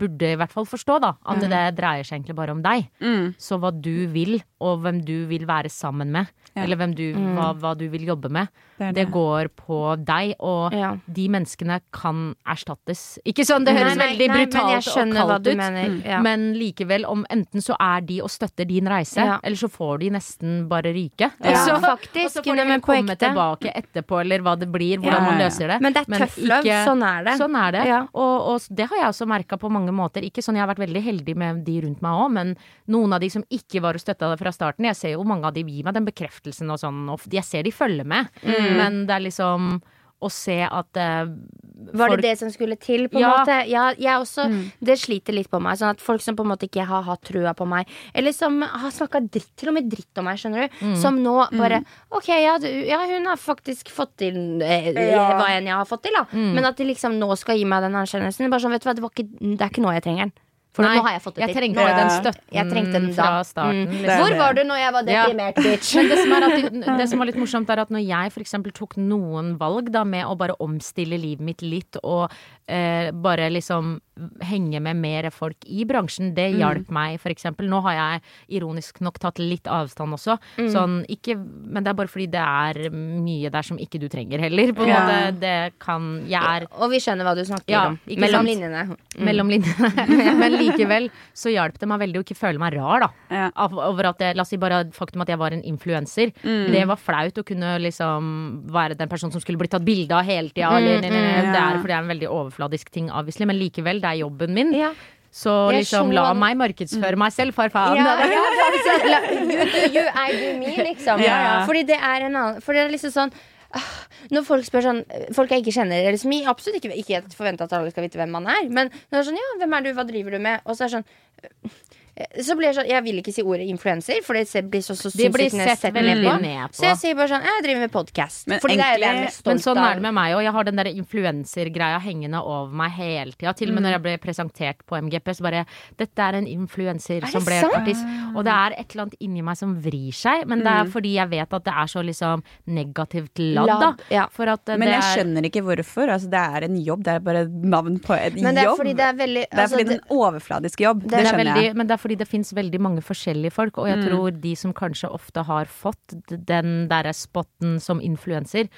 burde i hvert fall forstå da, at det dreier seg egentlig bare om deg. Mm. Så hva du vil, og hvem du vil være sammen med, Ja. eller hvem du, hva, hva du vil jobbe med, Det det det. går på deg. Og Ja. de menneskene kan erstattes. Ikke sånn, det høres Nei, nei, veldig nei, brutalt men og kaldt du ut. mener. Ja. Men likevel, om enten så er de og støtter din reise, Ja. eller så får de nesten bare ryke. Ja. Og så- Faktisk, og så får de men komme tilbake etterpå, eller hva det blir, hvordan Ja, man ja. løser det. Men det er tøff love. Sånn er det. Sånn er det. Ja. Og, og det har jeg også merka på mange måter. Ikke sånn, Jeg har vært veldig heldig med de rundt meg òg, men noen av de som ikke var og støtta det fra starten Jeg ser jo mange av de gir meg den bekreftelsen og sånn, og jeg ser de følger med. Mm. Men det er liksom å se at eh, Var det folk- det som skulle til, på en Ja. måte? Ja, jeg også, Det sliter litt på meg. Sånn at Folk som på en måte ikke har hatt trua på meg, eller som har snakka dritt, til og med dritt om meg, skjønner du, som nå bare OK, ja, du, ja, hun har faktisk fått til eh, Ja. hva enn jeg har fått til, da. Men at de liksom nå skal gi meg den anerkjennelsen. Bare sånn, vet du hva, det, var ikke, det er ikke nå jeg trenger den. For Nei, nå har jeg fått det jeg til. trengte Ja. den støtten den fra starten. Mm. liksom. Hvor var du når jeg var Ja. deprimert, bitch? Men det som, at, det som var litt morsomt, er at når jeg f.eks. tok noen valg da med å bare omstille livet mitt litt, og eh, bare liksom henge med mer folk i bransjen, det hjalp meg f.eks. Nå har jeg ironisk nok tatt litt avstand også, sånn ikke Men det er bare fordi det er mye der som ikke du trenger heller, på en Ja. måte. Det kan Jeg er Og vi skjønner hva du snakker Ja, om. Mellom sant? linjene. Mm. mellom linjene. Men likevel så hjalp det meg veldig å ikke føle meg rar, da. Ja. Over at jeg, La oss si bare faktum at jeg var en influenser. Det var flaut å kunne liksom være den personen som skulle bli tatt bilde av hele tida. eller- Det er fordi jeg er en veldig overfladisk ting, obviously, men likevel, det er jobben min. Ja. Så liksom la meg markedsføre meg selv, for faen. Ja, ja, you do you, I do me, liksom. Fordi det er en annen For det er liksom sånn ah, når folk spør sånn Folk jeg ikke kjenner, eller som jeg absolutt ikke, ikke forventer at alle skal vite hvem man er, men når det er sånn Ja, hvem er du, hva driver du med? Og så er det sånn så blir jeg sånn Jeg vil ikke si ordet influenser, for det blir så, så de blir sett, sett ned på. ned på. Så jeg sier bare sånn Jeg driver med podkast. Men Fordi det er det jeg er mest stolt Men sånn er det med meg òg. Jeg har den der influensergreia hengende over meg hele tida. Til og med når jeg ble presentert på MGP, så bare Dette er en influenser som ble sant? artist. Og det er et eller annet inni meg som vrir seg, men det er fordi jeg vet at det er så liksom negativt ladd, da. Ja. For at eh, Men jeg er skjønner ikke hvorfor. Altså, det er en jobb. Det er bare navn på en Men det er jobb. fordi det er veldig Det er altså, fordi det er en overfladisk jobb. Det, det er det er skjønner veldig, jeg. Fordi det fins veldig mange forskjellige folk, og jeg Mm. tror de som kanskje ofte har fått den derre spotten som influenser,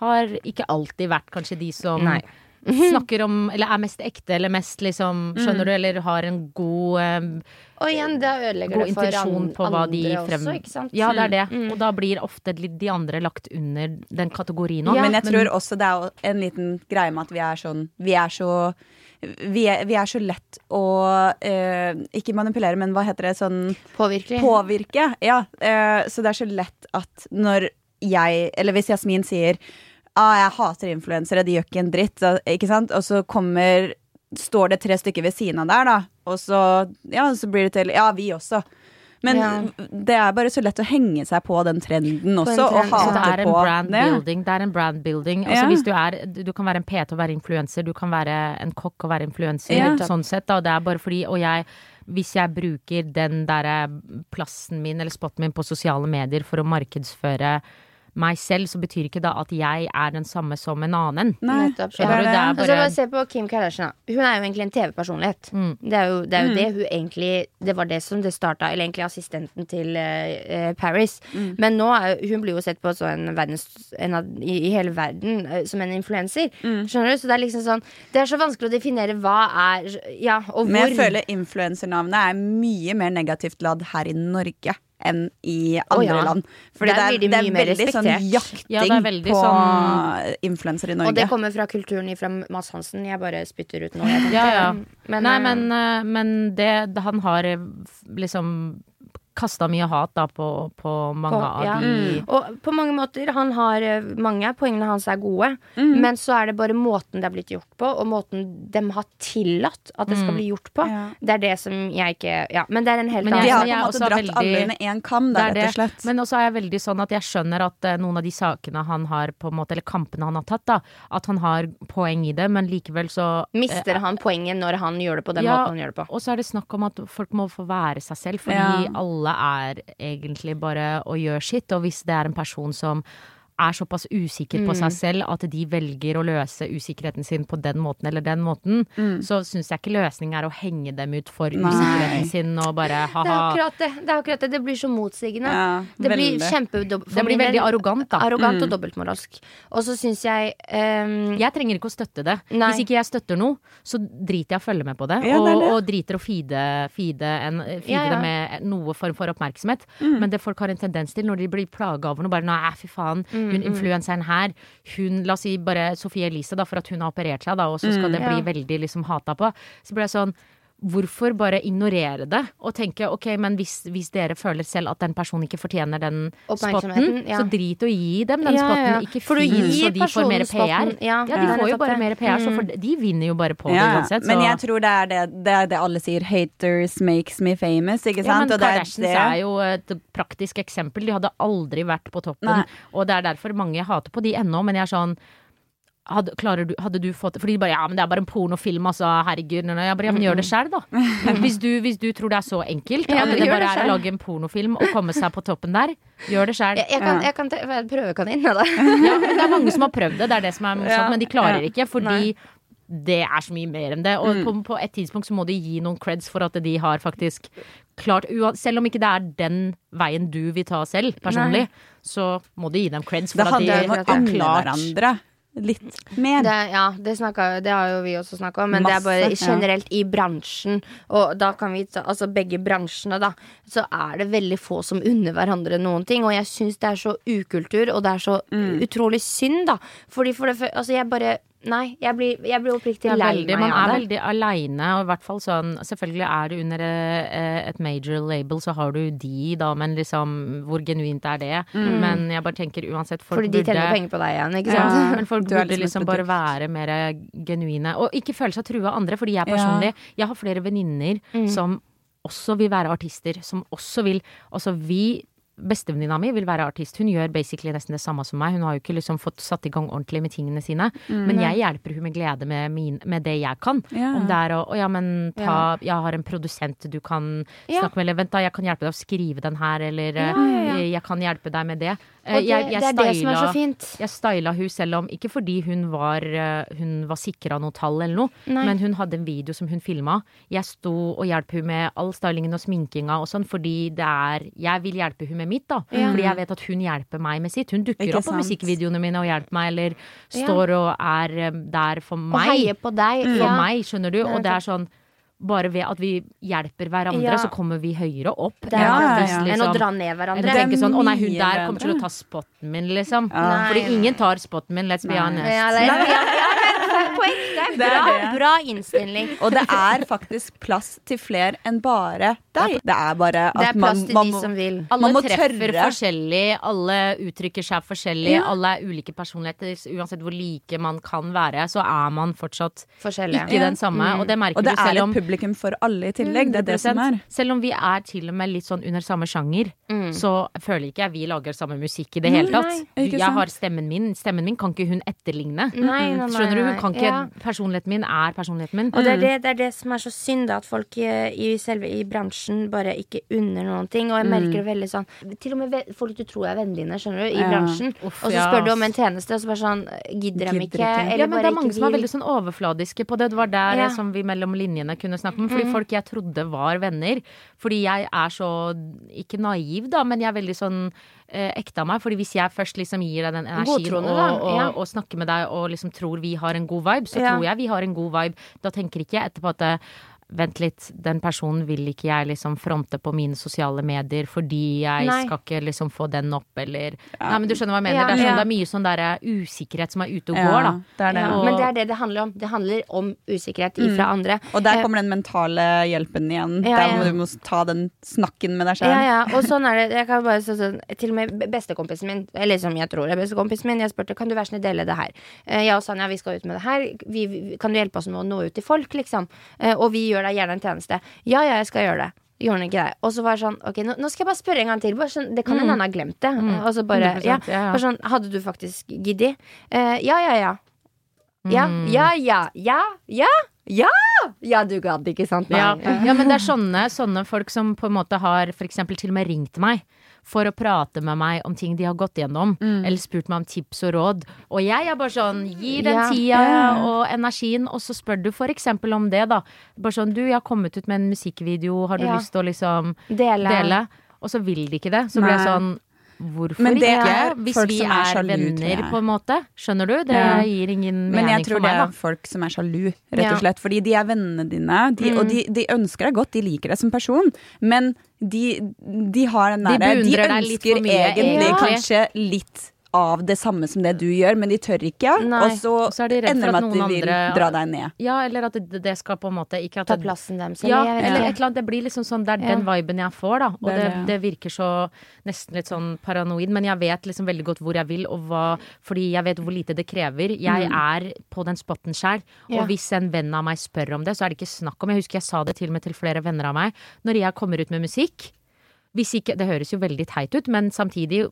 har ikke alltid vært kanskje de som Nei. Snakker om Eller er mest ekte, eller mest liksom Skjønner du? Eller har en god um, Og igjen, da ødelegger det for an- på hva de andre frem... også, ikke sant? Ja, det er det. Mm. Og da blir ofte de andre lagt under den kategorien òg. Ja, men jeg tror også det er en liten greie med at vi er sånn Vi er så vi er, vi er så lett å eh, Ikke manipulere, men hva heter det? Sånn Påvirkelig. påvirke. Ja, eh, så det er så lett at når jeg, eller hvis Jasmin sier ah, jeg hater influensere, de gjør ikke en dritt, ikke sant? Og så kommer Står det tre stykker ved siden av der, da, og så, ja, så blir det til Ja, vi også. Men Ja. det er bare så lett å henge seg på den trenden også, trend, og hate det er en brand det. building. Det er en brand building. Altså Ja. hvis du er Du du kan være en PT og være influenser, du kan være en kokk og være influenser. Ja. Sånn sett, da. Det er bare fordi Og jeg hvis jeg bruker den derre plassen min eller spotten min på sosiale medier for å markedsføre meg selv, så betyr ikke da at jeg er den samme som en annen. Nei, Nettopp, det. Det Altså, bare- se på Kim Kardashian. Hun er jo egentlig en TV-personlighet. Mm. Det er jo, det, er jo det hun egentlig Det var det som det starta, eller egentlig assistenten til uh, Paris. Paris. Men nå er hun blir jo sett på som en verdens, en av, i, i hele verden eh, som en influenser. Skjønner du? Så det er liksom sånn Det er så vanskelig å definere hva er Ja, og hvor. Men jeg føler influensernavnet er mye mer negativt ladd her i Norge enn i andre ja. land. Fordi Der det er, blir de mye mer sånn respektert. jakting Ja, det er veldig på sånn- influensere i Og det kommer fra kulturen fra Mads Hansen. Jeg bare spytter ut nå. Ja, ja. Men, Nei, eh, men, eh, men det, det Han har eh, liksom kasta mye hat da på, på mange På- av ja. de Og på mange måter, han har eh, Mange poengene hans er gode, men så er det bare måten det er blitt gjort på, og måten de har tillatt at det skal bli gjort på. Ja. Det er det som jeg ikke Ja, men det er en helt Men De har på en måte dratt veldig- alle i én kam, da, Det rett og slett. Men også er jeg veldig sånn at jeg skjønner at eh, noen av de sakene han har på en måte, eller kampene han har tatt, da, at han har poeng i det, men likevel så Mister han poenget når han gjør det på den Ja, måten han gjør det på? Og så er det snakk om at folk må få være seg selv, fordi Ja. alle er egentlig bare å gjøre sitt. Og hvis det er en person som er såpass usikker på Mm. seg selv at de velger å løse usikkerheten sin på den måten eller den måten, så syns jeg ikke løsningen er å henge dem ut for Nei. usikkerheten sin og bare Det er akkurat det. Det er akkurat det. Det blir så motsigende. Ja, det blir veldig. Det blir veldig arrogant, da. Arrogant og dobbeltmoralsk. Og så syns jeg um... Jeg trenger ikke å støtte det. Nei. Hvis ikke jeg støtter noe, så driter jeg i å følge med på det. Ja, det og, det. og driter å feede, feede, en, feede Ja, ja. det med noe form for oppmerksomhet. Mm. Men det folk har en tendens til når de blir plaga over noe, bare nei, fy faen, Mm, hun influenseren her, hun, la oss si bare Sophie Elise, da, for at hun har operert seg, da, og så skal det bli Mm. Veldig liksom hata på. Så blir jeg sånn Hvorfor bare ignorere det og tenke ok, men hvis, hvis dere føler selv at den personen ikke fortjener den spotten, ja. så drit å gi dem den Ja, ja, ja. spotten. Ikke For fin så de får mer PR. spotten, ja. De får jo bare mer PR, så for de vinner jo bare på det uansett. Så. Men jeg tror det er det, det er det alle sier. 'Haters makes me famous', ikke ja, men Og er Kardashians er jo et praktisk eksempel. De hadde aldri vært på toppen. Nei. Og det er derfor mange hater på de ennå, men jeg er sånn hadde, du, hadde du fått Fordi de bare ja, men det er bare en pornofilm, altså. Herregud. Nei, nei. Jeg bare, ja, men gjør det sjøl, da. Hvis du, hvis du tror det er så enkelt at det bare er å lage en pornofilm og komme seg på toppen der, gjør det sjøl. jeg, kan, jeg kan være prøvekanin, da. Ja, det er mange som har prøvd det, det er det som er morsomt, men de klarer ikke fordi det er så mye mer enn det. Og på, på et tidspunkt så må de gi noen creds for at de har faktisk klart Selv om ikke det er den veien du vil ta selv, personlig, så må du gi dem creds Det at de har klart hverandre litt mer. Det, ja, det, snakker, det har jo vi også snakka om, men det er bare generelt ja. i bransjen. Og da kan vi ta Altså begge bransjene, da. Så er det veldig få som unner hverandre noen ting. Og jeg syns det er så ukultur, og det er så Mm. utrolig synd, da. Fordi for det Altså, jeg bare Nei, jeg blir, jeg blir oppriktig lei veldig, meg man er veldig aleine, og i hvert fall sånn Selvfølgelig er du under eh, et major label, så har du de, da, men liksom Hvor genuint er det? Men jeg bare tenker uansett, folk Fordi de burde tjener penger på deg igjen, ikke Ja. sant? Men folk Du er burde liksom liksom bare være mer genuine. Og ikke føle seg trua av andre, fordi jeg personlig Jeg har flere venninner som også vil være artister. Som også vil Altså, vi Bestevenninna mi vil være artist. Hun gjør basically nesten det samme som meg. Hun har jo ikke liksom fått satt i gang ordentlig med tingene sine. Men jeg hjelper hun med glede med, min, med det jeg kan. Ja. Om det er å Å ja, men ta Jeg har en produsent du kan Ja. snakke med, eller vent, da, jeg kan hjelpe deg å skrive den her, eller Ja, eh, ja, ja. jeg kan hjelpe deg med det. Eh, det, jeg- jeg det er det som er så styla- fint. jeg styla hun selv om Ikke fordi hun var, eh, hun var sikra noe tall eller noe, Nei. men hun hadde en video som hun filma. Jeg sto og hjalp hun med all stylingen og sminkinga og sånn, fordi det er Jeg vil hjelpe hun med mitt, da. Ja. Fordi jeg vet at hun hjelper meg med sitt. Hun dukker Ikke opp på musikkvideoene mine og hjelper meg, eller Ja. står og er eh, der for meg. Og heier på deg. For ja. meg, skjønner du. Og det er sånn bare ved at vi hjelper hverandre, Ja. så kommer vi høyere opp. Ja, ja. Enn å liksom- dra ned hverandre. Eller tenke sånn, å nei, hun der kommer til å ta spotten min, liksom. Fordi ingen tar spotten min, let's be honest. Ja, men på ekte. Det er Bra, det. bra innstilling. Og det er faktisk plass til flere enn bare deg. Det er bare at Det er man, plass til man de som vil. Alle Man må treffer tørre. forskjellig, alle uttrykker seg forskjellig, Ja. alle er ulike personligheter. Uansett hvor like man kan være, så er man fortsatt Forskjellige. ikke den samme. Og det merker Og det du er selv om et publikum for alle i tillegg. Det er det som er. Selv om vi er til og med litt sånn under samme sjanger, så føler ikke jeg vi lager samme musikk i det hele tatt. Mm, Nei, Jeg har stemmen min. Stemmen min kan ikke hun etterligne. Nei, nei, nei, Skjønner du? Hun nei. Kan ikke Ja. Personligheten min er personligheten min. Og det er det, det er det som er så synd, da, at folk eh, i selve i bransjen bare ikke unner noen ting. Og jeg merker det veldig sånn Til og med folk du tror er vennene dine, skjønner du, i Ja. bransjen. Uff, og så ja, spør du om en tjeneste, og så bare sånn Gidder de ikke? Eller ja, men det er mange som er veldig sånn overfladiske på det. Det var der Ja. eh, som vi mellom linjene kunne snakke om. Fordi folk jeg trodde var venner. Fordi jeg er så Ikke naiv, da, men jeg er veldig sånn eh, ekte av meg. Fordi hvis jeg først liksom gir deg den energien og, og, ja. og snakker med deg og liksom tror vi har en god vibe, så Ja. tror jeg vi har en god vibe. Da tenker ikke jeg etterpå at det, vent litt, den personen vil ikke jeg liksom fronte på mine sosiale medier fordi jeg Nei. skal ikke liksom få den opp, eller Nei, men du skjønner hva jeg mener. Ja, det, er sånn, det er mye sånn der usikkerhet som er ute og Ja, går, da. det er det. Ja, Og- men det er det det handler om. Det handler om usikkerhet ifra andre. Og der Eh, kommer den mentale hjelpen igjen. Ja, Der må du må ta den snakken med deg selv. Ja, ja, og sånn er det. Jeg kan bare si sånn, til og med bestekompisen min, eller som jeg tror er bestekompisen min, jeg spurte kan du være snill dele det her. Eh, Jeg og Sanja vi skal ut med det her. Vi, kan du hjelpe oss med å nå ut til folk, liksom? Eh, Og vi gjør deg gjerne en tjeneste. Ja, ja, jeg skal gjøre det. Gjorde han ikke det? Og så var det sånn, ok, nå, nå skal jeg bare spørre en gang til. Bare sånn, det kan hende han har glemt det. Mm. Og så bare, ja. bare sånn, hadde du faktisk giddet? Uh, ja, ja, ja. Ja, Mm. ja, ja, ja, ja, ja! Ja, du gadd, ikke sant? Ja, ja, men det er sånne, sånne folk som på en måte har for eksempel til og med ringt meg for å prate med meg om ting de har gått gjennom, eller spurt meg om tips og råd. Og jeg er bare sånn, gir den tida og energien, og så spør du for eksempel om det, da. Bare sånn, du, jeg har kommet ut med en musikkvideo, har du lyst til å liksom Dele. dele? Og så vil de ikke det. Så blir jeg sånn Hvorfor Men det ikke? er Hvis folk vi som er er, sjalu, venner, på en måte. Skjønner du? Det Ja. gir ingen Men jeg tror det er folk som er sjalu, rett og slett. Fordi de er vennene dine, de, Mm. og de, de ønsker deg godt, de liker deg som person. Men de, de har den derre De litt ønsker for egentlig Ja. kanskje litt av det samme som det du gjør, men de tør ikke. Nei. Og så, så er de ender de med at at de vil andre- dra deg ned. Ja, eller at det, det skal på en måte ikke at Ta plassen deres. Ja, eller et eller annet. Det blir liksom sånn, det er Ja. den viben jeg får, da. Og Det det, det, virker så nesten litt sånn paranoid, men jeg vet liksom veldig godt hvor jeg vil, og hva Fordi jeg vet hvor lite det krever. Jeg er på den spotten sjøl, Ja. og hvis en venn av meg spør om det, så er det ikke snakk om Jeg husker jeg sa det til og med til flere venner av meg. Når jeg kommer ut med musikk hvis ikke, Det høres jo veldig teit ut, men samtidig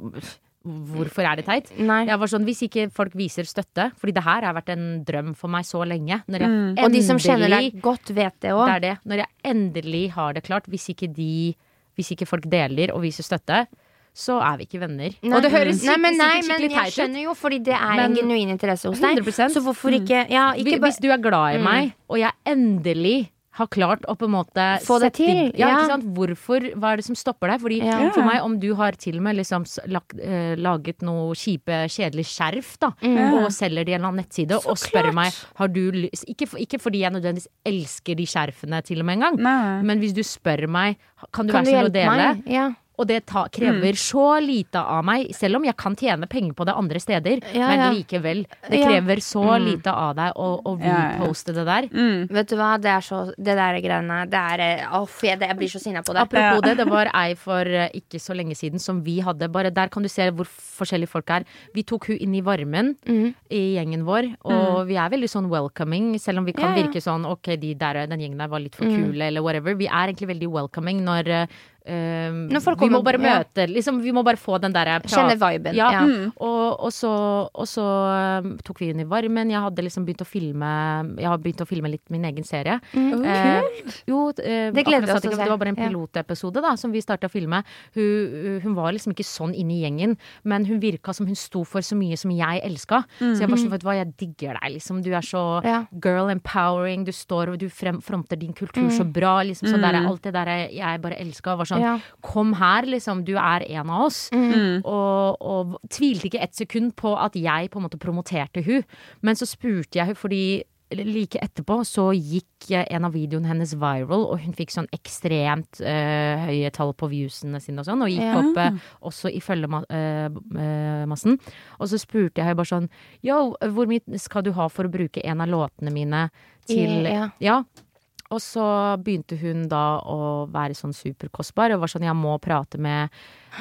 Hvorfor er det teit? Nei. Jeg var sånn, Hvis ikke folk viser støtte, fordi det her har vært en drøm for meg så lenge Når jeg Mm. Og de som kjenner deg godt, vet det òg. det. Når jeg endelig har det klart, hvis ikke de Hvis ikke folk deler og viser støtte, så er vi ikke venner. Og det høres nei, men, nei, sikkert skikkelig jeg teit ut. skjønner jo, fordi det er en genuin interesse hos deg. 100%. Så hvorfor ikke Ja, ikke Hvis- Hvis du er glad i meg, og jeg endelig har klart å på en måte Få det til, Ja, ja. ikke sant? Hvorfor, hva er det som stopper deg? Fordi Ja. For meg, om du har til og med liksom lagt, eh, laget noe kjipe, kjedelig skjerf, da, Mm. og selger det i en eller annen nettside, og spør meg har du lyst ikke, for- ikke fordi jeg nødvendigvis elsker de skjerfene til og med engang, men hvis du spør meg kan du Kan være snill å dele, meg? Ja. Og det ta, krever så lite av meg, selv om jeg kan tjene penger på det andre steder. Ja, men ja. likevel, det krever så lite av deg å, å Ja, ja. reposte det der. Vet du hva, det er så Det der greiene Det er eh, Uff, jeg, jeg blir så sinna på det. Apropos det, det var ei for eh, ikke så lenge siden som vi hadde. Bare Der kan du se hvor forskjellige folk er. Vi tok hun inn i varmen Mhm. i gjengen vår, og vi er veldig sånn welcoming, selv om vi kan Ja, ja. virke sånn ok, de der, den gjengen der var litt for kule, eller whatever. Vi er egentlig veldig welcoming når eh, eh, folk vi må bare bare ja. møte liksom, Vi må bare få den derre Kjenne viben. Ja, Ja. Og, og så, og så um, tok vi inn i varmen. Jeg hadde liksom begynt å filme Jeg har begynt å filme litt min egen serie. Eh, jo, eh, Det gleder vi oss til å se. Det var bare en pilotepisode da, som vi starta å filme. Hun, hun var liksom ikke sånn inne i gjengen, men hun virka som hun sto for så mye som jeg elska. Så jeg var sånn, vet du hva, jeg digger deg, liksom. Du er så Ja. girl empowering. Du står og du frem, fronter din kultur så bra. Liksom, så der er alt det der jeg bare elska. Var sånn, Ja. kom her, liksom. Du er en av oss. Og, og tvilte ikke ett sekund på at jeg på en måte promoterte hun. Men så spurte jeg hun fordi like etterpå så gikk eh, en av videoene hennes viral, og hun fikk sånn ekstremt eh, høye tall på viewsene sine og sånn, og gikk Ja. opp eh, også i følgemassen. og så spurte jeg bare sånn Yo, hvor mye skal du ha for å bruke en av låtene mine til Ja. ja. Og så begynte hun da å være sånn superkostbar og var sånn jeg må prate med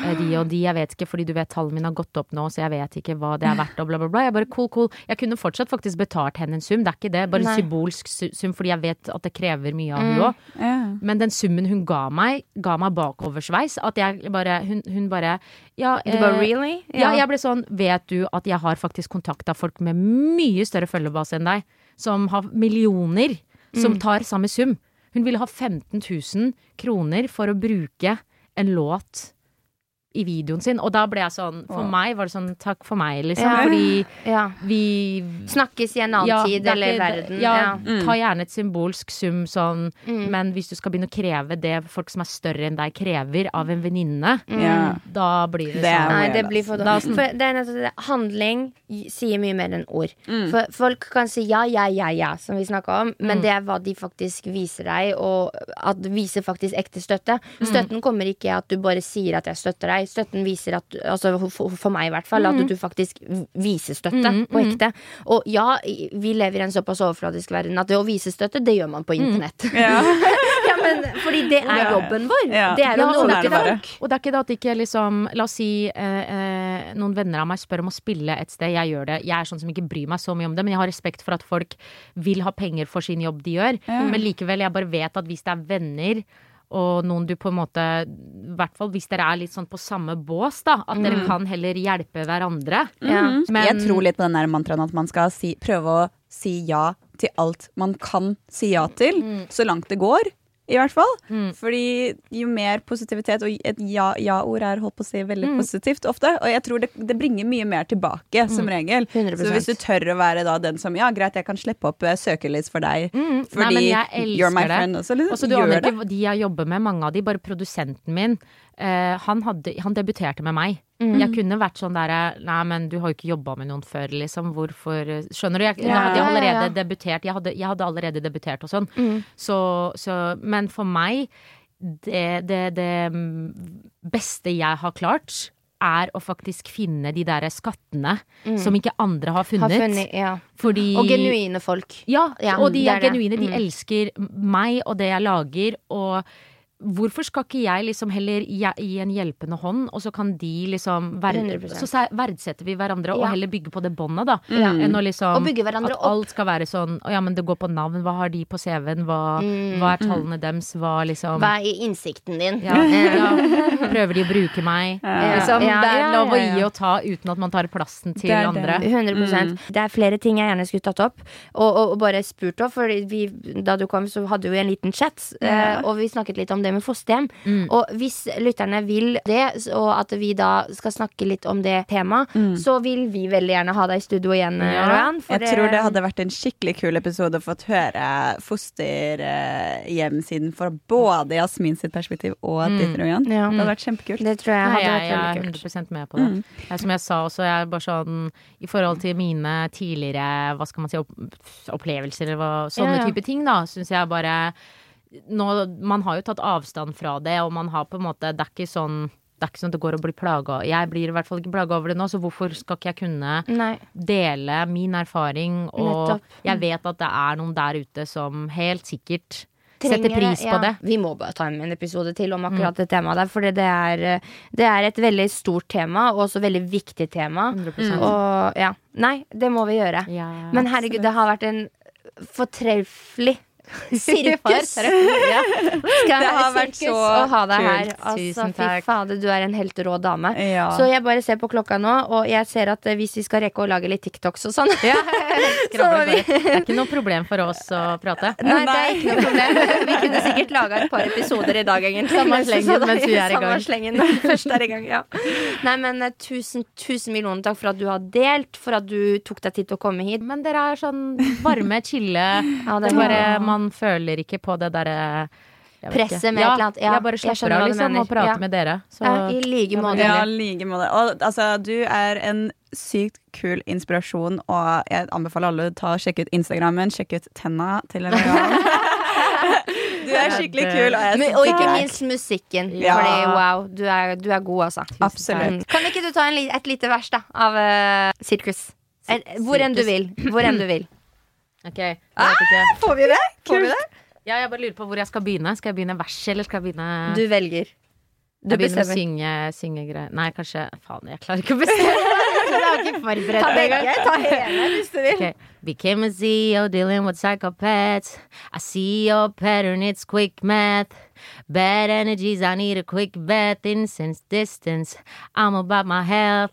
eh, de og de, jeg vet ikke, fordi du vet tallene mine har gått opp nå, så jeg vet ikke hva det er verdt og bla, bla, bla. Jeg bare cool, cool. Jeg kunne fortsatt faktisk betalt henne en sum, det er ikke det, bare Nei. en symbolsk sum, fordi jeg vet at det krever mye av hun òg. Ja. Men den summen hun ga meg, ga meg bakoversveis. At jeg bare Hun, hun bare Ja, Du bare really? really? ja, jeg ble sånn Vet du at jeg har faktisk kontakta folk med mye større følgebase enn deg? Som har millioner, som Mm. tar samme sum. Hun ville ha 15 000 kroner for å bruke en låt i videoen sin. Og da ble jeg sånn For meg var det sånn takk for meg, liksom. Ja. Fordi Ja. vi Snakkes i en annen ja, tid er eller ikke- verden. Ja, Ja. Mm. ta gjerne et symbolsk sum sånn, men hvis du skal begynne å kreve det folk som er større enn deg, krever av en venninne, mm. da blir det, Det er sånn. Nei, det blir for dårlig. For det er nettopp det. Handling sier mye mer enn ord. Mm. For folk kan si ja, ja, ja, ja, som vi snakka om, Mm. men det er hva de faktisk viser deg, og at viser faktisk ekte støtte. Mm. Støtten kommer ikke at du bare sier at jeg støtter deg. Støtten viser at Altså for, for meg, i hvert fall, Mm. at du faktisk viser støtte på ekte. Og ja, vi lever i en såpass overfladisk verden at det å vise støtte, det gjør man på internett. Mm. Ja. ja, men fordi det er jobben vår. Ja. Det er jo Ja, noe sånn er til folk. Og det er ikke det at ikke liksom La oss si eh, eh, noen venner av meg spør om å spille et sted. Jeg gjør det. Jeg er sånn som ikke bryr meg så mye om det, men jeg har respekt for at folk vil ha penger for sin jobb de gjør. Men likevel, jeg bare vet at hvis det er venner og noen du på en måte I hvert fall hvis dere er litt sånn på samme bås, da. At dere kan heller hjelpe hverandre. Mm. Men- Jeg tror litt på den der mantraen at man skal si, prøve å si ja til alt man kan si ja til, så langt det går. I hvert fall. Fordi jo mer positivitet Og et ja- ja-ord er holdt på å si veldig positivt ofte. Og jeg tror det, det bringer mye mer tilbake, som regel. 100%. Så hvis du tør å være da den som Ja, greit, jeg kan slippe opp eh, søkelys for deg. Nei, Fordi Nei, you're my det. friend også. Liksom. Du aner ikke de jeg jobber med, mange av de, bare produsenten min. uh, han, hadde, han debuterte med meg. Mm. Jeg kunne vært sånn der Nei, men du har jo ikke jobba med noen før, liksom. Hvorfor Skjønner du? Jeg, Ja, hadde jeg allerede ja, ja. debutert. Jeg hadde, jeg hadde allerede debutert og sånn. Mm. Så, så Men for meg, det, det, det beste jeg har klart, er å faktisk finne de der skattene som ikke andre har funnet. Mm. Har funnet, ja. Fordi Og genuine folk. ja, Ja, og de er, genuine. De Mm. elsker meg og det jeg lager. Og hvorfor skal ikke jeg liksom heller gi en hjelpende hånd, og så kan de liksom verd 100%. Så verdsetter vi hverandre, og Ja. heller bygge på det båndet, da. Ja. Enn å liksom Og bygge hverandre At alt skal være sånn Å ja, men det går på navn. Hva har de på CV-en? Hva, hva er tallene deres? Hva liksom Mm. Hva er innsikten din? ja, ja. Prøver de å bruke meg? Liksom, Ja, det er lov å ja, ja. gi og ta uten at man tar plassen til Det det. andre. det. 100% Det er flere ting jeg gjerne skulle tatt opp, og, og, og bare spurt om. For vi, da du kom, så hadde vi en liten chat, eh, og vi snakket litt om det med fosterhjem. Og hvis lytterne vil det, og at vi da skal snakke litt om det temaet, så vil vi veldig gjerne ha deg i studio igjen, Ja. Royan. jeg Jeg tror det hadde vært en skikkelig kul episode å få høre fosterhjem siden fra både Jasmin sitt perspektiv og ditt, Rojan. Ja. Det hadde vært kjempekult. Det tror jeg Nei, hadde jeg, vært jeg er veldig kult. 100 med på det. Jeg, som jeg sa også, jeg er bare sånn I forhold til mine tidligere hva skal man si, opp, opplevelser eller hva, sånne Ja, ja. type ting, da, syns jeg bare nå, Man har jo tatt avstand fra det, og man har på en måte Det er ikke sånn det er ikke sånn at det går å bli plaga. Jeg blir i hvert fall ikke plaga over det nå, så hvorfor skal ikke jeg kunne Nei. dele min erfaring? Og Nettopp. jeg vet at det er noen der ute som helt sikkert setter pris på ja. det. Vi må bare ta en episode til om akkurat det temaet der. For det er, det er et veldig stort tema, og også veldig viktig tema. 100%. Og ja. Nei, det må vi gjøre. Ja, Men herregud, det har vært en fortreffelig sirkus. Ja. Det har vært så å ha deg her. kult. Altså, fy fader, du er en helt rå dame. Ja. Så jeg bare ser på klokka nå, og jeg ser at eh, hvis vi skal rekke å lage litt TikToks og sånn så vi Det er ikke noe problem for oss å prate. Nei, det er ikke noe problem. Vi kunne sikkert laga et par episoder i dag, egentlig. Samme slengen mens vi er i gang. slengen først er i gang, ja. Nei, men eh, tusen, tusen millioner takk for at du har delt, for at du tok deg tid til å komme hit. Men dere er sånn varme, chille. Ja, det er bare, bra. Man føler ikke på det derre Presset med med et eller annet. Ja, jeg bare slapper av liksom, og prater Ja. med dere. Så Ja, I like måte. Ja, like måte. Og altså, du er en sykt kul inspirasjon, og jeg anbefaler alle å sjekke ut Instagrammen, sjekke ut tenna til Royan. du er skikkelig kul, og jeg Men, og ikke minst musikken. Ja. Fordi wow, du er, du er god, altså. Absolutt. Mm. Kan ikke du ta en, et lite vers, da, av uh, sirkus? Eh, Hvor enn du vil. Hvor enn du vil. Ok, jeg vet ikke. Får vi det? Får vi det? Ja, jeg bare lurer på hvor jeg skal begynne. Skal jeg begynne vers, eller skal jeg begynne Du velger. Du Jeg begynner med bestemmer. synge, synge greier. Nei, kanskje Faen, jeg klarer ikke å bestemme. Jeg har ikke forberedt Ta meg engang. Ta hele hvis du vil. Okay. Became a CEO dealing with psychopaths. I see your pattern, it's quick math. Bad energies, I need a quick bath. Incense distance, I'm about my health.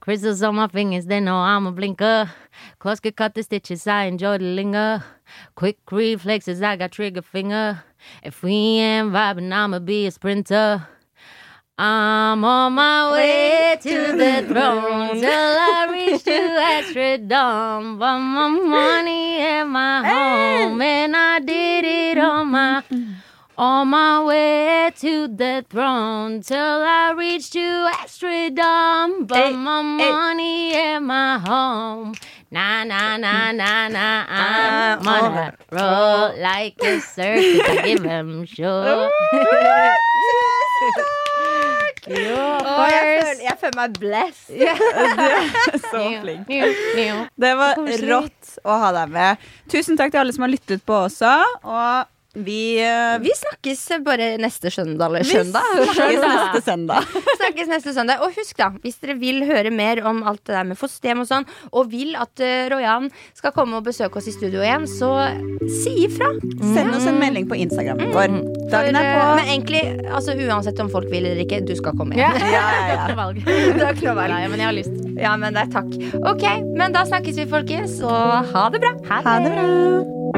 Crystals on my fingers, they know I'm a blinker. Close could cut the stitches, I enjoy the linger. Quick reflexes, I got trigger finger. If we ain't vibing, I'ma be a sprinter. I'm on my way to the throne till I reach to Astrodome. But my money and my home, and I did it on my on my way to the throne till I reach to Astrodome. But Hey, my hey. money and my home. Na na na na na. I'm on a roll like a circus. I give him show. Å, jeg, føler, jeg føler meg blessed. Så flink. New, new. Det var rått å ha deg med. Tusen takk til alle som har lyttet på også. Og vi, uh, Vi snakkes bare neste søndag. Eller vi snakkes neste søndag. snakkes neste søndag. Og husk, da, hvis dere vil høre mer om alt det der med fosterhjem og sånn, og vil at uh, Royan skal komme og besøke oss i studio igjen, så si ifra. Send oss en melding på Instagrammen vår. Dagen er For, eh, på. Men egentlig, altså uansett om folk vil eller ikke, du skal komme igjen. Ja, ja, ja. ja. valg. Det. Nei, men jeg har lyst. Ja, men det er takk. Ok, men da snakkes vi, folkens, og ha det bra. Ha det bra.